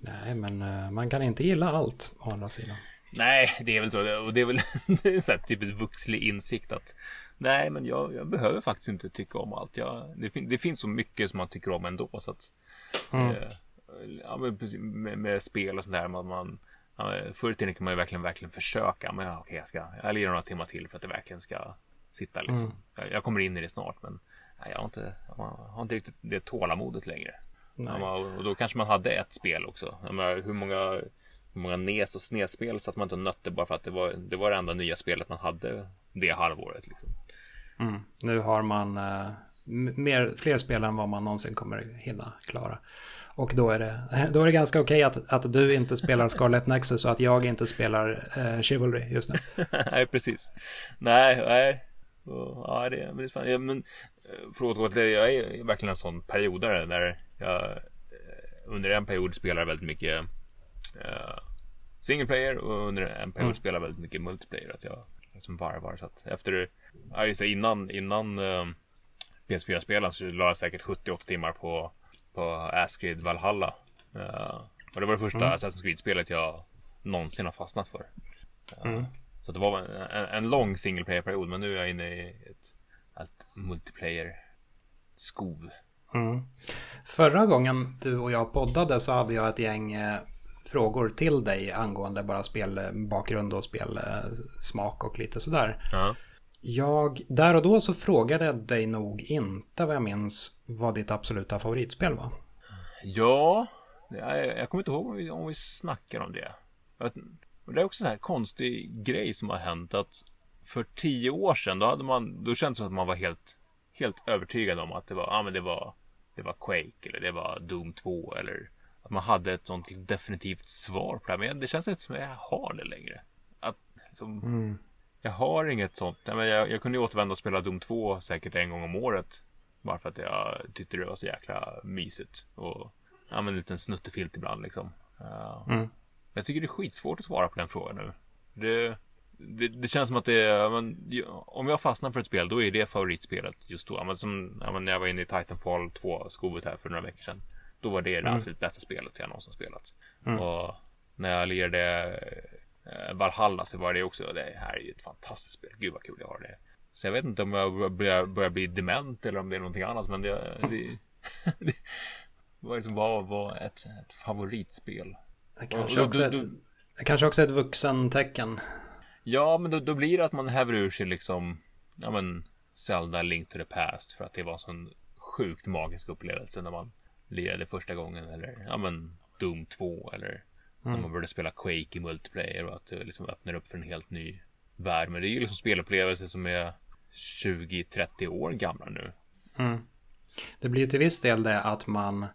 Nej, men uh, man kan inte gilla allt å andra sidan. Nej, det är väl så. Och det är väl här typiskt vuxlig insikt att nej, men jag, jag, behöver faktiskt inte tycka om allt. Jag, det, det, finns så mycket som man tycker om ändå. Så att, mm. eh, ja, med, med, med, spel och sånt där. Man, man, ja, förr i tiden kan man ju verkligen, verkligen försöka. Men ja, okej, jag ska, jag lirar några timmar till för att det verkligen ska sitta liksom. Mm. Jag, jag, kommer in i det snart, men nej, jag, har inte, jag har inte riktigt det tålamodet längre. Ja, och då kanske man hade ett spel också. Menar, hur många, hur många NES och SNES-spel satt man inte och nötte bara för att det var det, var det enda nya spelet man hade det halvåret. Liksom. Mm. Nu har man uh, mer, fler spel än vad man någonsin kommer hinna klara. Och då är det, då är det ganska okej okay att, att du inte spelar Scarlet Nexus och att jag inte spelar uh, Chivalry just nu. nej, precis. Nej, nej. Ja, det, är spännande. Men, eh, för att återgå till det, jag är verkligen en sån periodare där jag eh, under en period spelar väldigt mycket uh, single player och under en period mm. spelar väldigt mycket multiplayer. Att jag liksom varvar så att efter, ja just det, innan, innan uh, PS4-spelen så la jag säkert 78 timmar på, på Asgrid Valhalla. Uh, och det var det första mm. Assassin's Creed-spelet jag någonsin har fastnat för. Uh, mm. Så det var en, en lång single player-period men nu är jag inne i ett, ett multiplayer-skov. Mm. Förra gången du och jag poddade så hade jag ett gäng eh, frågor till dig angående bara spelbakgrund och spelsmak och lite sådär. Ja. Jag, där och då så frågade jag dig nog inte vad jag minns vad ditt absoluta favoritspel var. Ja, jag, jag kommer inte ihåg om vi, om vi snackar om det. Det är också en här konstig grej som har hänt att för tio år sedan då hade man, då kändes det som att man var helt, helt övertygad om att det var, ja men det var det var Quake eller det var Doom 2 eller att man hade ett sånt definitivt svar på det här. Men det känns inte som att jag har det längre. Att liksom, mm. Jag har inget sånt. Jag, jag, jag kunde ju återvända och spela Doom 2 säkert en gång om året. Bara för att jag tyckte det var så jäkla mysigt. Och ja, men en liten snuttefilt ibland liksom. Uh, mm. Jag tycker det är skitsvårt att svara på den frågan nu. Det, det, det, känns som att det är, men, om jag fastnar för ett spel då är det favoritspelet just då. Men som men, när jag var inne i Titanfall 2-skovet här för några veckor sedan. Då var det det mm. absolut bästa spelet jag någonsin spelat. Mm. Och när jag lirade eh, Valhalla så var det också, det här är ju ett fantastiskt spel. Gud vad kul jag har det. Så jag vet inte om jag börjar, börjar bli dement eller om det är någonting annat. Men det, det, det var liksom var, var ett, ett favoritspel. Kanske, också ett, kanske också ett vuxentecken. Ja, men då, då blir det att man häver ur sig liksom, ja men, Zelda Link to the Past för att det var en sån sjukt magisk upplevelse när man lirade första gången eller, ja men, Doom 2 eller mm. när man började spela Quake i multiplayer och att det liksom öppnar upp för en helt ny värld. Men det är ju liksom spelupplevelser som är 20-30 år gamla nu. Mm. Det blir ju till viss del det att man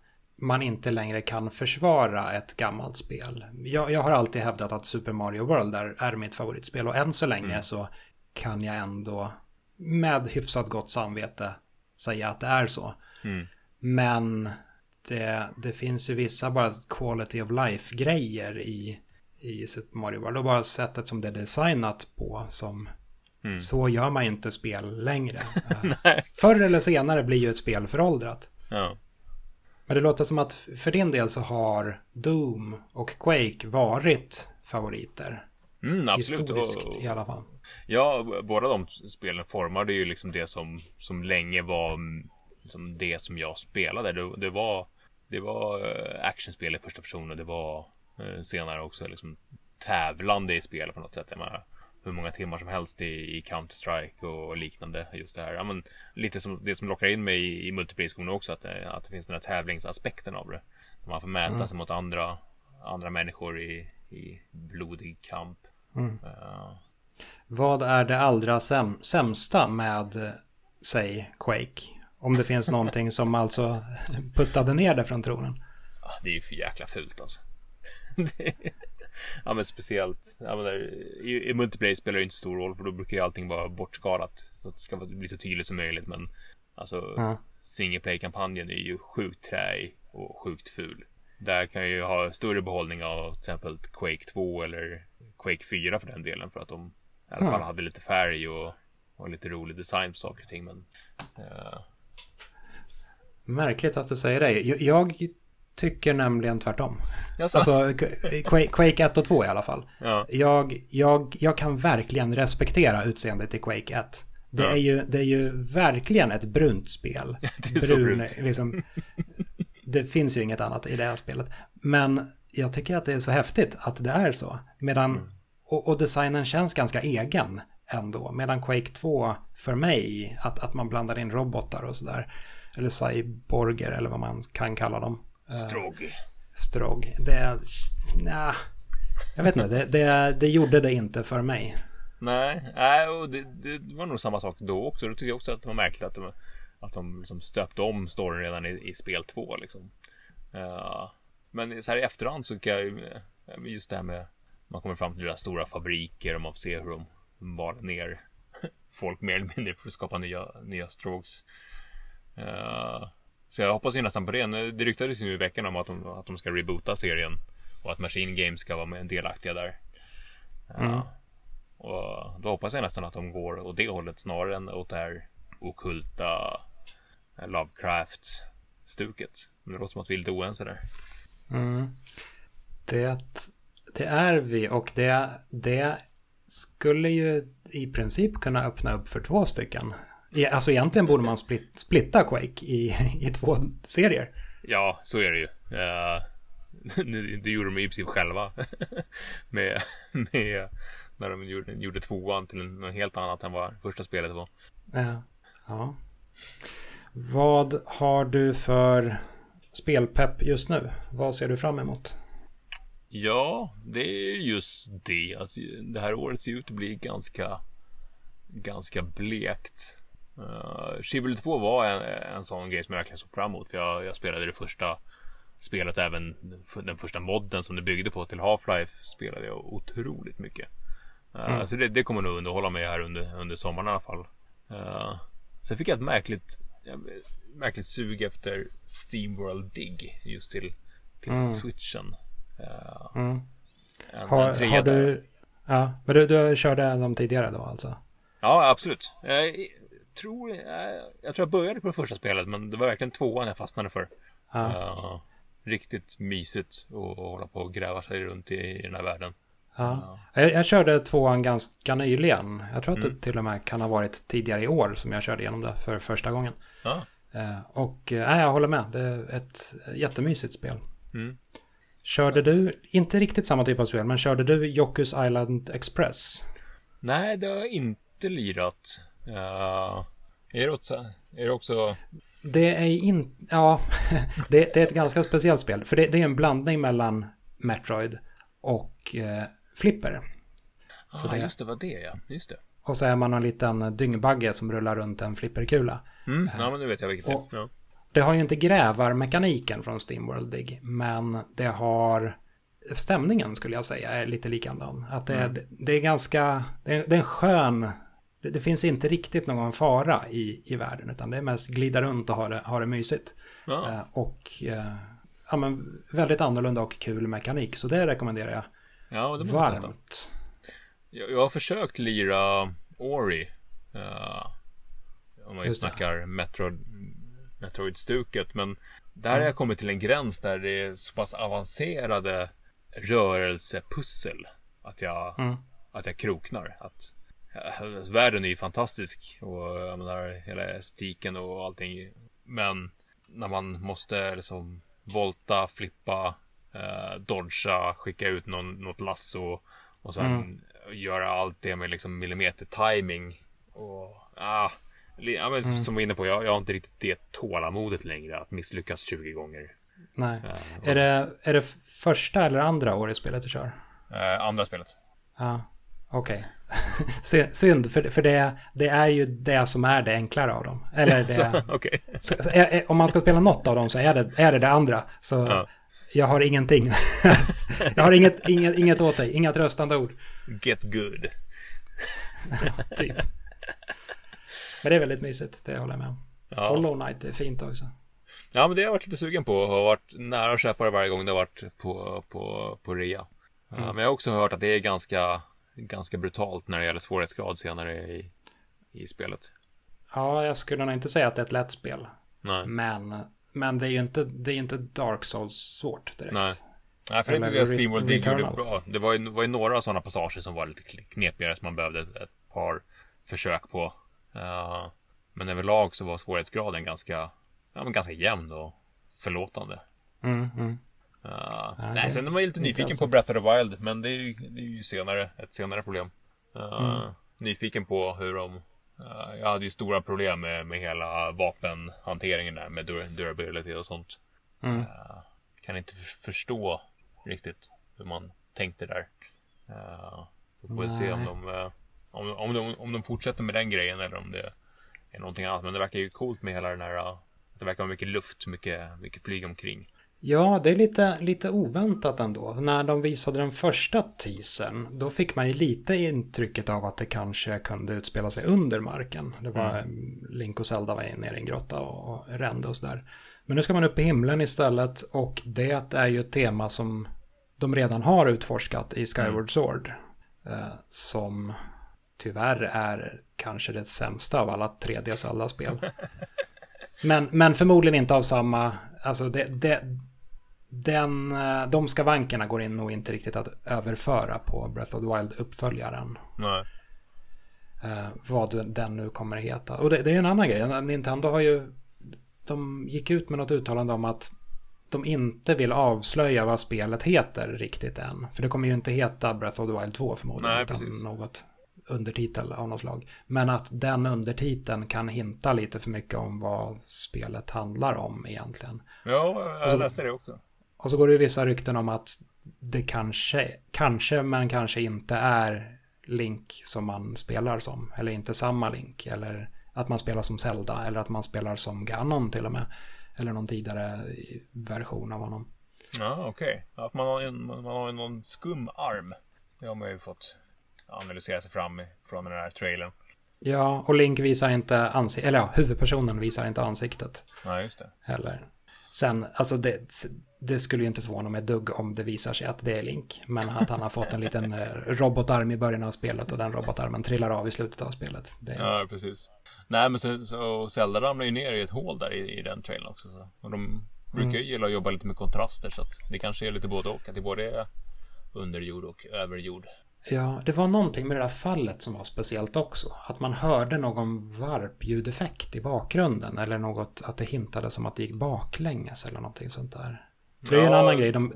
man inte längre kan försvara ett gammalt spel. Jag, jag har alltid hävdat att Super Mario World är, är mitt favoritspel och än så länge mm. så kan jag ändå med hyfsat gott samvete säga att det är så. Mm. Men det, det finns ju vissa bara quality of life-grejer i, i Super Mario World. Och bara sättet som det är designat på som mm. så gör man ju inte spel längre. Förr eller senare blir ju ett spel föråldrat. Ja. Men det låter som att för din del så har Doom och Quake varit favoriter. Mm, absolut. Historiskt i alla fall. Ja, båda de spelen formade ju liksom det som, som länge var liksom det som jag spelade. Det, det var, det var eh, actionspel i första person och det var eh, senare också liksom tävlande i spel på något sätt. Jag menar, hur många timmar som helst i, i Counter-Strike och liknande. Just det här. Ja, men, lite som det som lockar in mig i, i multiplayer också. Att det, att det finns den här tävlingsaspekten av det. Man får mäta mm. sig mot andra, andra människor i, i blodig kamp. Mm. Uh. Vad är det allra säm sämsta med, säg, Quake? Om det finns någonting som alltså puttade ner det från tronen. Det är ju för jäkla fult alltså. ja men speciellt ja, men där, i, i multiplayer spelar det inte stor roll för då brukar ju allting vara bortskalat. Så att det ska bli så tydligt som möjligt. Men alltså ja. single play-kampanjen är ju sjukt träig och sjukt ful. Där kan jag ju ha större behållning av till exempel Quake 2 eller Quake 4 för den delen. För att de i alla fall hade lite färg och, och lite rolig design på saker och ting. Men, uh... Märkligt att du säger det. Jag tycker nämligen tvärtom. Jaså? Alltså Quake 1 och 2 i alla fall. Ja. Jag, jag, jag kan verkligen respektera utseendet i Quake 1. Det, ja. är ju, det är ju verkligen ett brunt spel. det är Brun, brunt. Liksom, det finns ju inget annat i det här spelet. Men jag tycker att det är så häftigt att det är så. Medan, mm. och, och, designen känns ganska egen ändå. Medan Quake 2 för mig, att, att man blandar in robotar och sådär. Eller cyborger eller vad man kan kalla dem. Strog. Strog. Det, nja, jag vet inte, det, det, det gjorde det inte för mig. Nej, nej och det, det, var nog samma sak då också. Då tyckte jag också att det var märkligt att de, att de liksom stöpte om storyn redan i, i spel två. Liksom. Uh, men så här i efterhand så kan jag just det här med man kommer fram till deras stora fabriker och man får se hur de maler ner folk mer eller mindre för att skapa nya, nya strokes. Uh, så jag hoppas ju nästan på det. Det ryktades ju nu i veckan om att de, att de ska reboota serien. Och att Machine Games ska vara delaktiga där. Mm. Uh, och då hoppas jag nästan att de går åt det hållet snarare än åt det här okulta Lovecraft-stuket. Men det låter som att vi är lite oense där. Mm. Det, det är vi och det, det skulle ju i princip kunna öppna upp för två stycken Alltså egentligen borde man split, splitta Quake i, i två serier. Ja, så är det ju. Uh, det gjorde de i princip själva. med, med, när de gjorde, gjorde tvåan till något helt annat än vad första spelet var. Ja. ja. Vad har du för spelpepp just nu? Vad ser du fram emot? Ja, det är just det. Att det här året ser ut att bli ganska, ganska blekt. Uh, Chivalry 2 var en, en sån grej som jag verkligen såg fram emot. För jag, jag spelade det första spelet, även den första modden som det byggde på till Half-Life spelade jag otroligt mycket. Uh, mm. Så det, det, kommer nog underhålla mig här under, under sommaren i alla fall. Uh, sen fick jag ett märkligt, märkligt sug efter Steamworld Dig just till, till mm. switchen. Uh, mm. en, har, en har du, ja, men du, du körde dem tidigare då alltså? Ja, absolut tror, jag, jag tror jag började på det första spelet men det var verkligen tvåan jag fastnade för. Ja. Uh, riktigt mysigt att hålla på och gräva sig runt i, i den här världen. Ja. Jag, jag, körde tvåan ganska nyligen. Jag tror att mm. det till och med kan ha varit tidigare i år som jag körde igenom det för första gången. Ja. Uh, och uh, jag håller med, det är ett jättemysigt spel. Mm. Körde du, inte riktigt samma typ av spel, men körde du Jokus Island Express? Nej, det har jag inte lirat. Ja, är det också... Är det också... Det är inte... Ja, det, det, är ett ganska speciellt spel. För det, det är en blandning mellan Metroid och eh, Flipper. Ja, ah, just det var det ja. Just det. Och så är man en liten dyngbagge som rullar runt en flipperkula. Mm, ja, men nu vet jag vilket och, det är. Ja. det har ju inte grävarmekaniken från Steamworld Dig, men det har stämningen skulle jag säga är lite likadan. Att det, mm. det är ganska, det är, det är en skön, det, det, finns inte riktigt någon fara i, i världen, utan det är mest glida runt och ha det, ha det mysigt. Ja. Eh, och eh, ja, men väldigt annorlunda och kul mekanik, så det rekommenderar jag ja, det varmt. Jag, jag har försökt lira Ori. Uh, om man ju snackar Metroid, Metroid-stuket. Men där mm. har jag kommit till en gräns där det är så pass avancerade rörelsepussel. Att jag, mm. att jag kroknar. Att, världen är ju fantastisk. Och jag menar hela estetiken och allting. Men när man måste liksom volta, flippa, eh, dodga, skicka ut någon, något lasso och sen mm. göra allt det med liksom millimeter timing. Och ah, ja, men mm. som vi var inne på, jag, jag har inte riktigt det tålamodet längre att misslyckas 20 gånger. Nej. Uh, är, det, är det första eller andra året spelet du kör? Uh, andra spelet. Ja, okej. Okay. Synd, för, för det, det är ju det som är det enklare av dem. Eller det, okay. så, är, om man ska spela något av dem så är det är det, det andra. Så ja. jag har ingenting. jag har inget, inget, inget åt dig, inga tröstande ord. Get good. ja, typ. Men det är väldigt mysigt, det håller jag med om. Ja. Hollow Knight är fint också. Ja, men det har jag varit lite sugen på. Har varit nära att köpa det varje gång det har varit på, på, på rea. Mm. Men jag har också hört att det är ganska, ganska brutalt när det gäller svårighetsgrad senare i, i spelet. Ja, jag skulle nog inte säga att det är ett lätt spel. Nej. Men, men det är ju inte, det är inte Dark Souls svårt direkt. Nej. Nej, för jag tyckte att Steamworld gjorde bra. Det var ju, var ju några sådana passager som var lite knepigare som man behövde ett par försök på. Uh, men överlag så var svårighetsgraden ganska, ja, men ganska jämn och förlåtande. Mm, mm. Uh, ja, nej, sen är man ju lite nyfiken på Breath of the Wild, men det är ju, det är ju senare, ett senare problem. Uh, mm. Nyfiken på hur de Uh, jag hade ju stora problem med, med hela vapenhanteringen där med dur durability och sånt. Mm. Uh, kan inte förstå riktigt hur man tänkte där. Så får vi se om de om, om, de, om de fortsätter med den grejen eller om det är någonting annat. Men det verkar ju coolt med hela den här... Det verkar vara mycket luft, mycket, mycket flyg omkring. Ja, det är lite, lite oväntat ändå. När de visade den första teasern, då fick man ju lite intrycket av att det kanske kunde utspela sig under marken. Det var mm. Link och Zelda var nere i en grotta och rände och sådär. Men nu ska man upp i himlen istället och det är ju ett tema som de redan har utforskat i Skyward mm. Sword. Eh, som tyvärr är kanske det sämsta av alla 3D Zelda-spel. men, men förmodligen inte av samma, alltså det, det, den, eh, de skavankerna går in nog inte riktigt att överföra på Breath of the Wild-uppföljaren. Nej. Uh, vad den nu kommer att heta. Och det, det är en annan grej. Nintendo har ju... De gick ut med något uttalande om att de inte vill avslöja vad spelet heter riktigt än. För det kommer ju inte heta Breath of the Wild 2 förmodligen. Nej, utan något undertitel av något slag. Men att den undertiteln kan hinta lite för mycket om vad spelet handlar om egentligen. Ja, jag läste det också. Och så går det vissa rykten om att det kanske, kanske men kanske inte är Link som man spelar som. Eller inte samma Link. Eller att man spelar som Zelda. Eller att man spelar som Ganon till och med. Eller någon tidigare version av honom. Ja, okej. Okay. Att man har, en, man har någon skum arm. Det har man ju fått analysera sig fram från den här trailern. Ja, och Link visar inte ansiktet, eller ja, huvudpersonen visar inte ansiktet. Ja, just det. Heller. Sen, alltså det, det skulle ju inte förvåna mig dugg om det visar sig att det är Link. Men att han har fått en liten eh, robotarm i början av spelet och den robotarmen trillar av i slutet av spelet. Det... Ja, precis. Nej, men så, så Zelda ramlar ju ner i ett hål där i, i den trailern också. Så. Och de brukar ju mm. gilla att jobba lite med kontraster så att det kanske är lite både och. Att det både är underjord och överjord. Ja, det var någonting med det där fallet som var speciellt också. Att man hörde någon varpljudeffekt i bakgrunden. Eller något, att det hintade som att det gick baklänges eller någonting sånt där. Det är ja. en annan grej. De,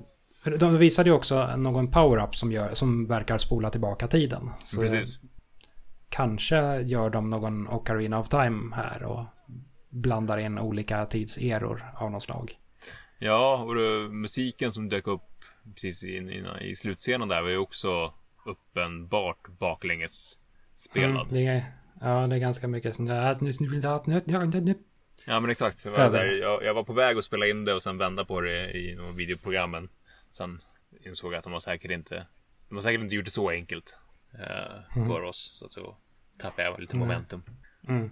de visade ju också någon power-up som, som verkar spola tillbaka tiden. Så Precis. Kanske gör de någon Ocarina of Time här och blandar in olika tidseror av något slag. Ja, och det, musiken som dök upp precis i, i, i slutscenen där var ju också uppenbart baklänges spelad. Mm, det är, ja, det är ganska mycket sånt där. Ja men exakt. Så var där, jag, jag, var på väg att spela in det och sen vända på det i någon videoprogrammen. Sen insåg jag att de har säkert inte De har säkert inte gjort det så enkelt eh, mm. för oss. Så att så tappade jag lite momentum. Mm.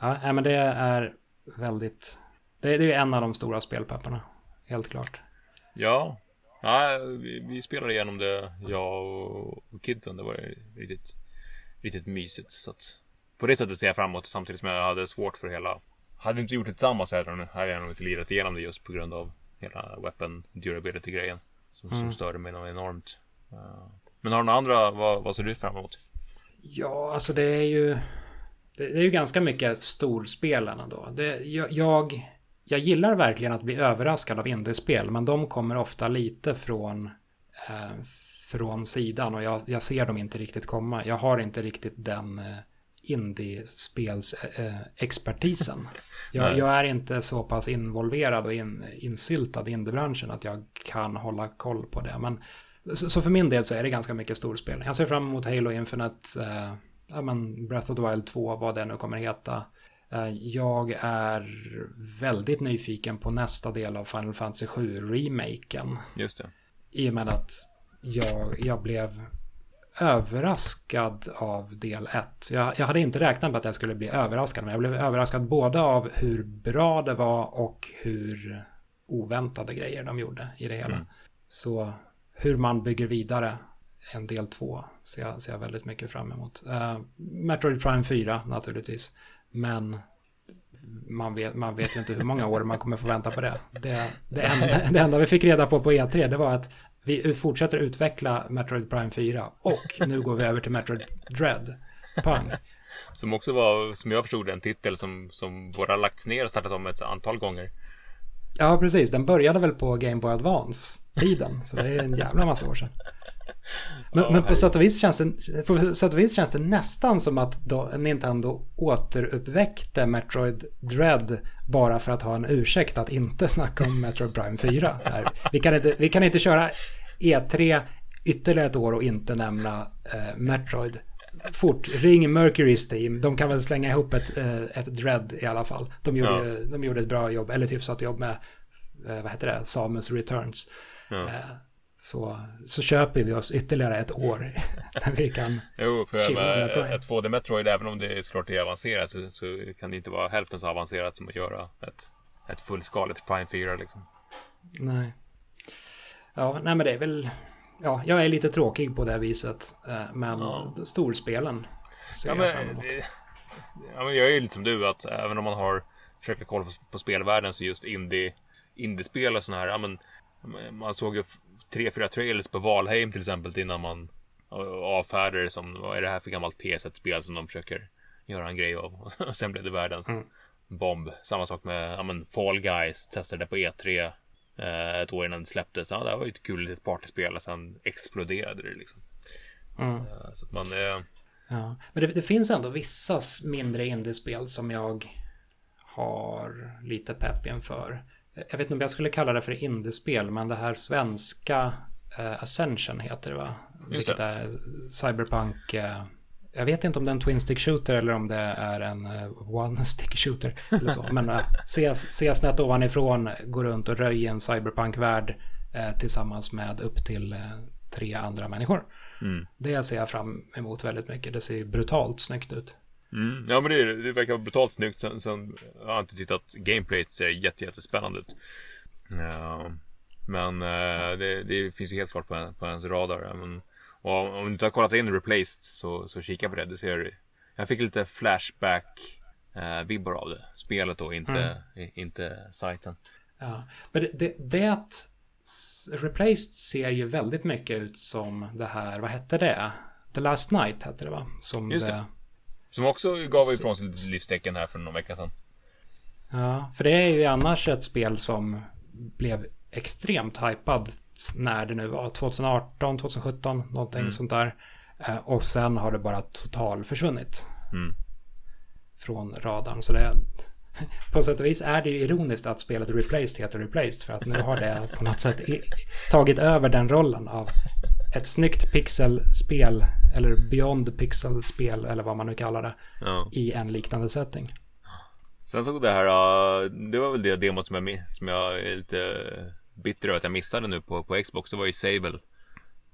Ja, men det är väldigt det, det är en av de stora spelpepparna. Helt klart. Ja. Ja, vi, vi spelade igenom det, jag och kidsen. Det var riktigt, riktigt mysigt. Så att på det sättet ser jag framåt samtidigt som jag hade svårt för hela... Hade vi inte gjort det tillsammans så hade jag nog inte lirat igenom det just på grund av hela weapon durability-grejen. Som, mm. som störde mig något enormt. Men har du några andra, vad, vad ser du fram emot? Ja, alltså det är ju... Det är ju ganska mycket storspelen ändå. Det, jag, jag, jag gillar verkligen att bli överraskad av indiespel, men de kommer ofta lite från, eh, från sidan och jag, jag, ser dem inte riktigt komma. Jag har inte riktigt den eh, indiespelsexpertisen. Jag, jag, är inte så pass involverad och in, insyltad i indiebranschen att jag kan hålla koll på det. Men, så, så, för min del så är det ganska mycket storspel. Jag ser fram emot Halo Infinite, eh, ja, men Breath of the Wild 2, vad det nu kommer heta. Eh, jag är väldigt nyfiken på nästa del av Final Fantasy 7-remaken. Just det. I och med att jag, jag blev överraskad av del 1. Jag, jag hade inte räknat med att jag skulle bli överraskad, men jag blev överraskad både av hur bra det var och hur oväntade grejer de gjorde i det hela. Mm. Så hur man bygger vidare en del 2 ser jag, ser jag väldigt mycket fram emot. Uh, Metroid Prime 4 naturligtvis. Men man vet, man vet ju inte hur många år man kommer få vänta på det. Det, det, enda, det enda vi fick reda på på E3 det var att vi fortsätter utveckla Metroid Prime 4 och nu går vi över till Metroid Dread. Pang. Som också var, som jag förstod en titel som, som våra lagts ner och startats om ett antal gånger. Ja, precis. Den började väl på Game Boy Advance-tiden. Så det är en jävla massa år sedan. Men, ja, men på, sätt och vis känns det, på sätt och vis känns det nästan som att då Nintendo återuppväckte Metroid Dread bara för att ha en ursäkt att inte snacka om Metroid Prime 4. Här, vi, kan inte, vi kan inte köra E3 ytterligare ett år och inte nämna eh, Metroid. Fort, ring Mercurys team. De kan väl slänga ihop ett, eh, ett Dread i alla fall. De gjorde, ja. de gjorde ett bra jobb, eller ett hyfsat jobb med, eh, vad heter det, Samus Returns. Ja. Eh, så, så köper vi oss ytterligare ett år när vi kan Jo, för med ett 2D Metroid, även om det är såklart är avancerat så, så, kan det inte vara hälften så avancerat som att göra ett, ett fullskaligt Prime 4 liksom. Nej. Ja, nej men det är väl... Ja, jag är lite tråkig på det viset. Eh, men ja. storspelen ser ja, men, jag fram emot. Ja, men jag är ju lite som du, att även om man har försöker kolla på, på spelvärlden så just indie, indiespel och sådana här, ja men man såg ju tre, fyra trailers på Valheim till exempel innan man avfärdar det som vad är det här för gammalt PS1-spel som de försöker göra en grej av. Och sen blev det världens mm. bomb. Samma sak med ja, men Fall Guys, testade det på E3 eh, ett år innan det släpptes. Ja, det här var ju ett kul litet partyspel och sen exploderade det liksom. Mm. Eh, så att man... Eh... Ja, men det, det, finns ändå vissa mindre indiespel som jag har lite pepp inför jag vet inte om jag skulle kalla det för indiespel, men det här svenska eh, Ascension heter det va? Just Vilket det. är Cyberpunk. Eh, jag vet inte om det är en Twin Stick Shooter eller om det är en uh, One Stick Shooter. Eller så. Men uh, ses, ses nätt ovanifrån, går runt och röjer en Cyberpunk-värld uh, tillsammans med upp till uh, tre andra människor. Mm. Det ser jag fram emot väldigt mycket. Det ser brutalt snyggt ut. Mm. Ja men det, det verkar brutalt snyggt. Sen, sen jag har inte tittat gameplayet ser jätte, jättespännande ut. Ja, men uh, det, det, finns ju helt klart på, på ens radar. Men, och om du inte har kollat in Replaced så, så kika på det. det ser, jag fick lite flashback uh, vibbar av det. Spelet då, inte, mm. inte sajten. Ja, men det, det, det Replaced ser ju väldigt mycket ut som det här, vad hette det? The Last Night hette det va? Som Just det. det som också gav ifrån sig lite livstecken här för någon vecka sedan. Ja, för det är ju annars ett spel som blev extremt hypad när det nu var. 2018, 2017, någonting mm. sånt där. Eh, och sen har det bara total försvunnit. Mm. Från radarn. Så det, på sätt och vis är det ju ironiskt att spelet Replaced heter Replaced. För att nu har det på något sätt tagit över den rollen av ett snyggt pixelspel eller Beyond pixelspel eller vad man nu kallar det ja. i en liknande setting. Sen såg det här, det var väl det demot som jag, som jag är lite bitter över att jag missade nu på, på Xbox. Det var ju Sable.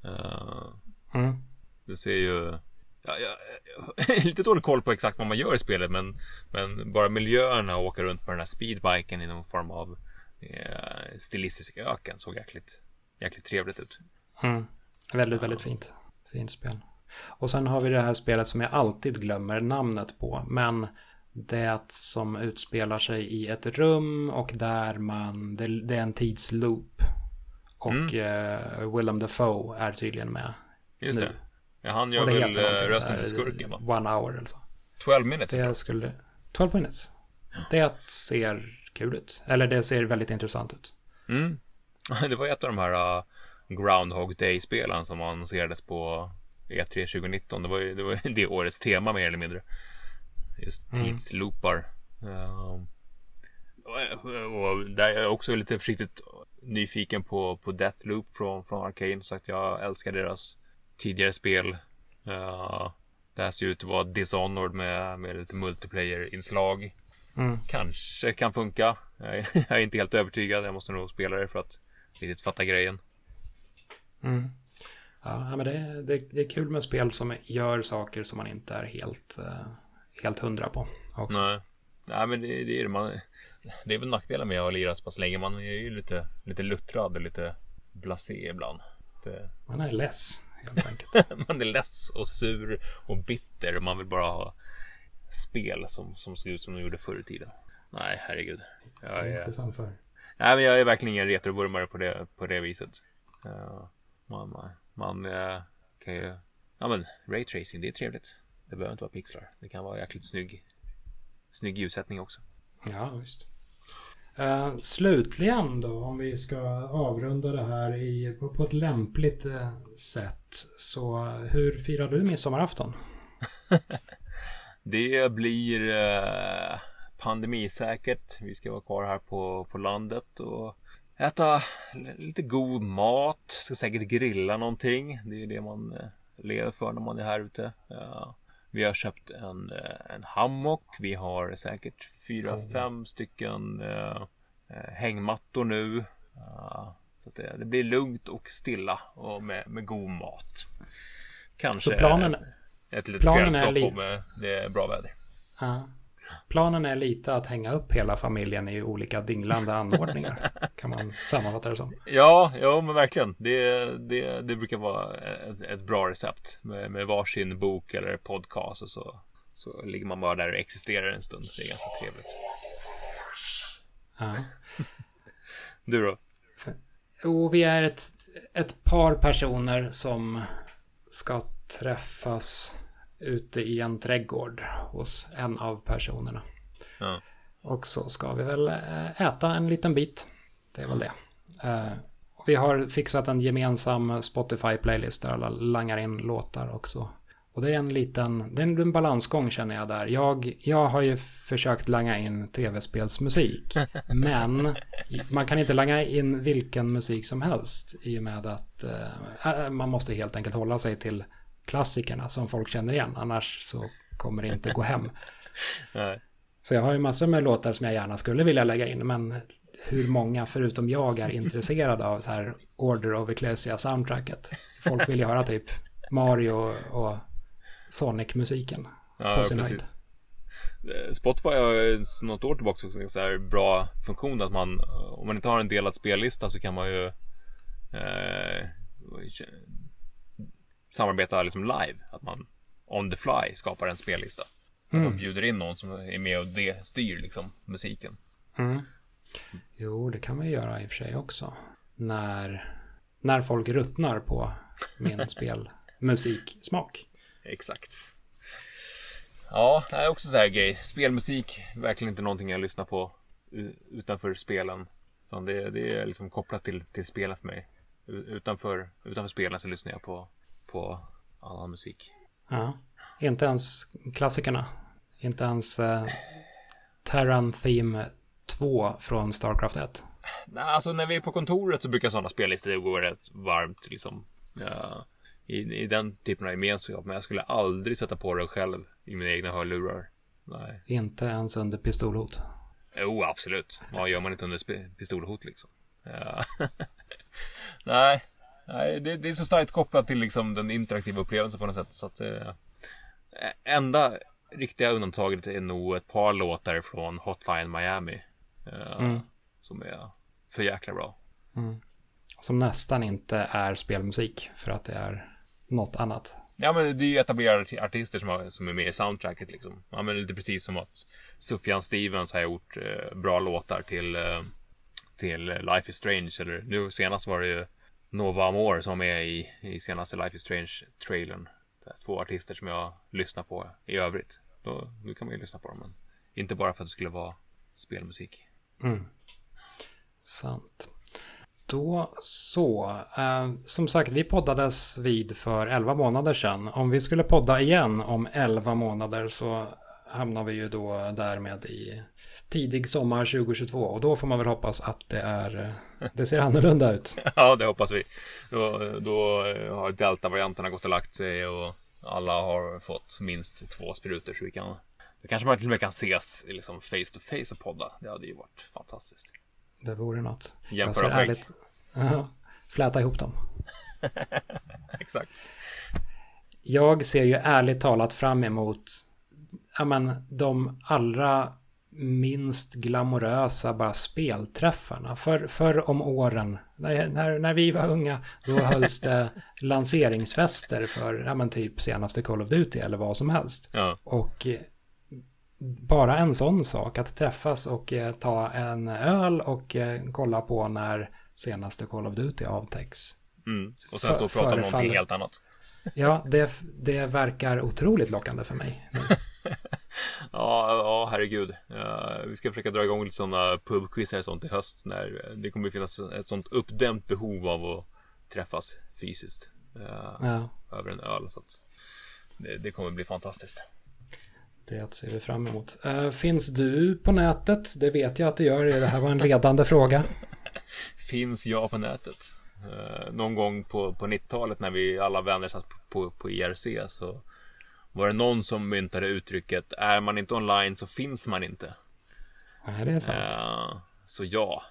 Uh, mm. Det ser ju... Ja, jag, jag, lite dålig koll på exakt vad man gör i spelet men, men bara miljöerna och åka runt på den här speedbiken i någon form av eh, stilistisk öken såg jäkligt, jäkligt trevligt ut. Mm. Väldigt, väldigt fint. Fint spel. Och sen har vi det här spelet som jag alltid glömmer namnet på. Men det som utspelar sig i ett rum och där man, det, det är en tidsloop. Och mm. uh, Willem Dafoe är tydligen med Just nu. det. Ja, han gör väl eh, rösten till skurken va? One hour eller så. 12 minutes. Det skulle, 12 minutes. Det ser kul ut. Eller det ser väldigt intressant ut. Mm. Det var ett av de här uh, Groundhog Day-spelen som annonserades på E3 2019. Det var ju det, var det årets tema mer eller mindre. Just mm. tidsloopar. Uh, och där är jag också lite försiktigt nyfiken på, på Deathloop från, från Arcane. Som sagt, jag älskar deras tidigare spel. Uh, det här ser ut att vara Dishonored med, med lite multiplayer-inslag. Mm. Kanske kan funka. Jag är, jag är, inte helt övertygad. Jag måste nog spela det för att riktigt fatta grejen. Mm. Ja, men det, det, det, är kul med spel som gör saker som man inte är helt, uh, helt hundra på. Också. Nej. Nej, men det, det, är man. Det är väl nackdelen med att lira så pass länge. Man är ju lite, lite luttrad och lite blasé ibland. Det... Man är less, helt enkelt. man är less och sur och bitter. Och man vill bara ha spel som, som ser ut som de gjorde förr i tiden. Nej, herregud. Jag är... Inte som förr. Nej, men jag är verkligen ingen retrovurmare på det, på det viset. Man, man uh, kan ju... Ja, men raytracing, det är trevligt. Det behöver inte vara pixlar. Det kan vara jäkligt snygg, snygg ljussättning också. Ja, visst. Uh, slutligen då, om vi ska avrunda det här i, på, på ett lämpligt uh, sätt. Så hur firar du midsommarafton? det blir uh, pandemisäkert. Vi ska vara kvar här på, på landet och äta lite god mat. Ska säkert grilla någonting. Det är det man lever för när man är här ute. Vi har köpt en, eh, en hammock. Vi har säkert fyra, fem stycken uh, hängmattor nu. Så det, det, blir lugnt och stilla och med, med god mat. Kanske planen, ett litet kvällstopp om det är bra väder. Ja. Planen är lite att hänga upp hela familjen i olika dinglande anordningar. kan man sammanfatta det som. Ja, ja men verkligen. Det, det, det brukar vara ett, ett bra recept. Med, med varsin bok eller podcast och så, så ligger man bara där och existerar en stund. Det är ganska trevligt. Ja. du då? Jo, vi är ett, ett par personer som ska träffas ute i en trädgård hos en av personerna. Ja. Och så ska vi väl eh, äta en liten bit. Det är väl det. Eh, vi har fixat en gemensam Spotify-playlist där alla langar in låtar också. Och det är en liten, det är en balansgång känner jag där. Jag, jag har ju försökt langa in tv-spelsmusik. men man kan inte langa in vilken musik som helst. I och med att eh, man måste helt enkelt hålla sig till klassikerna som folk känner igen. Annars så kommer inte gå hem. Så jag har ju massor med låtar som jag gärna skulle vilja lägga in. Men hur många förutom jag är intresserade av så här Order of Ecclesia soundtracket. Folk vill ju höra typ Mario och Sonic-musiken. Ja, på sin precis. Höjd. Spotify har något år tillbaka också en så här bra funktion att man om man inte har en delad spellista så kan man ju eh, samarbeta liksom live. Att man on the fly skapar en spellista. Mm. Och bjuder in någon som är med och det styr liksom musiken. Mm. Jo, det kan man göra i och för sig också. När, när folk ruttnar på min spelmusiksmak. Exakt. Ja, det är också så här grej. Spelmusik, verkligen inte någonting jag lyssnar på utanför spelen. det, det är liksom kopplat till, till spelen för mig. Utanför, utanför spelen så lyssnar jag på på annan musik. Ja, inte ens klassikerna. Inte ens eh, Terran Theme 2 från Starcraft 1. Nej, alltså när vi är på kontoret så brukar sådana spellistor gå rätt varmt liksom. Ja, i, I den typen av gemenskap. Men jag skulle aldrig sätta på det själv i mina egna hörlurar. nej. Inte ens under pistolhot. Jo, absolut. Vad gör man inte under pistolhot liksom? Ja. nej, nej det, det, är så starkt kopplat till liksom den interaktiva upplevelsen på något sätt. Så att, eh, enda riktiga undantaget är nog ett par låtar från Hotline Miami. Eh, mm. Som är för jäkla bra. Mm. Som nästan inte är spelmusik för att det är något annat. Ja men det är ju etablerade artister som, har, som är med i soundtracket liksom. Ja men lite precis som att Sufjan Stevens har gjort eh, bra låtar till, eh, till Life is Strange. Eller nu senast var det ju Nova Amor som är i, i senaste Life is Strange-trailern. Två artister som jag lyssnar på i övrigt. Då, nu kan man ju lyssna på dem men inte bara för att det skulle vara spelmusik. Mm. Sant. Då så. Eh, som sagt, vi poddades vid för 11 månader sedan. Om vi skulle podda igen om 11 månader så hamnar vi ju då därmed i tidig sommar 2022. Och då får man väl hoppas att det är det ser annorlunda ut. ja, det hoppas vi. Då, då har delta-varianterna gått och lagt sig och alla har fått minst två sprutor så vi kan då kanske man till och med kan ses liksom face to face och podda. Det hade ju varit fantastiskt. Det vore något. Jämföra skägg. Ärligt... Fläta ihop dem. Exakt. Jag ser ju ärligt talat fram emot ja, men, de allra minst glamorösa bara spelträffarna. För, förr om åren, när, när, när, vi var unga, då hölls det lanseringsfester för ja, men typ senaste Call of Duty eller vad som helst. Ja. Och bara en sån sak, att träffas och eh, ta en öl och eh, kolla på när senaste Call of Duty avtäcks. Mm. Och sen stå och prata om någonting helt annat. Ja, det, det verkar otroligt lockande för mig. ja, ja, herregud. Uh, vi ska försöka dra igång lite sådana pubquizar och sånt i höst. När det kommer att finnas ett sånt uppdämt behov av att träffas fysiskt. Uh, ja. Över en öl. Så det, det kommer bli fantastiskt. Det ser vi fram emot. Uh, finns du på nätet? Det vet jag att du gör. Det här var en ledande fråga. Finns jag på nätet? Någon gång på, på 90-talet när vi alla vänner satt på, på, på IRC så var det någon som myntade uttrycket är man inte online så finns man inte. Nej, det är sant. Uh, så ja,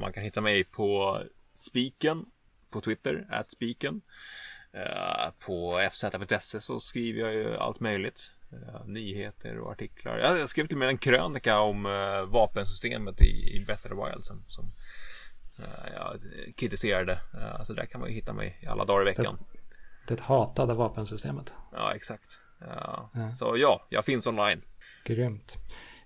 man kan hitta mig på Spiken på Twitter, at Spiken. på fz.se så skriver jag ju allt möjligt nyheter och artiklar. Jag skrev till och med en krönika om uh, vapensystemet i, i Better Wild som, som uh, jag kritiserade. Uh, så där kan man ju hitta mig alla dagar i veckan. Det, det hatade vapensystemet. Ja, exakt. Ja. Så ja, jag finns online. Grymt.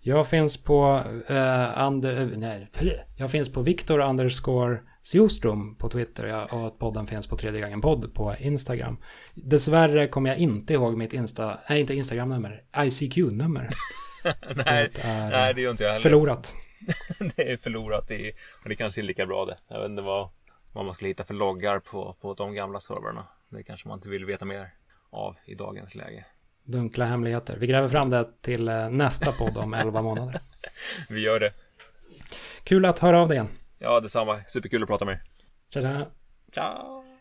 Jag finns på uh, under, nej, jag finns på Victor underscore Sjostrom på Twitter och att podden finns på tredje gången podd på Instagram. Dessvärre kommer jag inte ihåg mitt Insta, nej inte Instagram-nummer, ICQ-nummer. nej, det är nej, det gör inte jag heller. Förlorat. det är förlorat i, och det kanske är lika bra det. Jag vet inte vad, vad man skulle hitta för loggar på, på de gamla servrarna. Det kanske man inte vill veta mer av i dagens läge. Dunkla hemligheter. Vi gräver fram det till eh, nästa podd om 11 månader. Vi gör det. Kul att höra av dig igen. Ja, detsamma. Superkul att prata med er. Tja, tja. Ciao.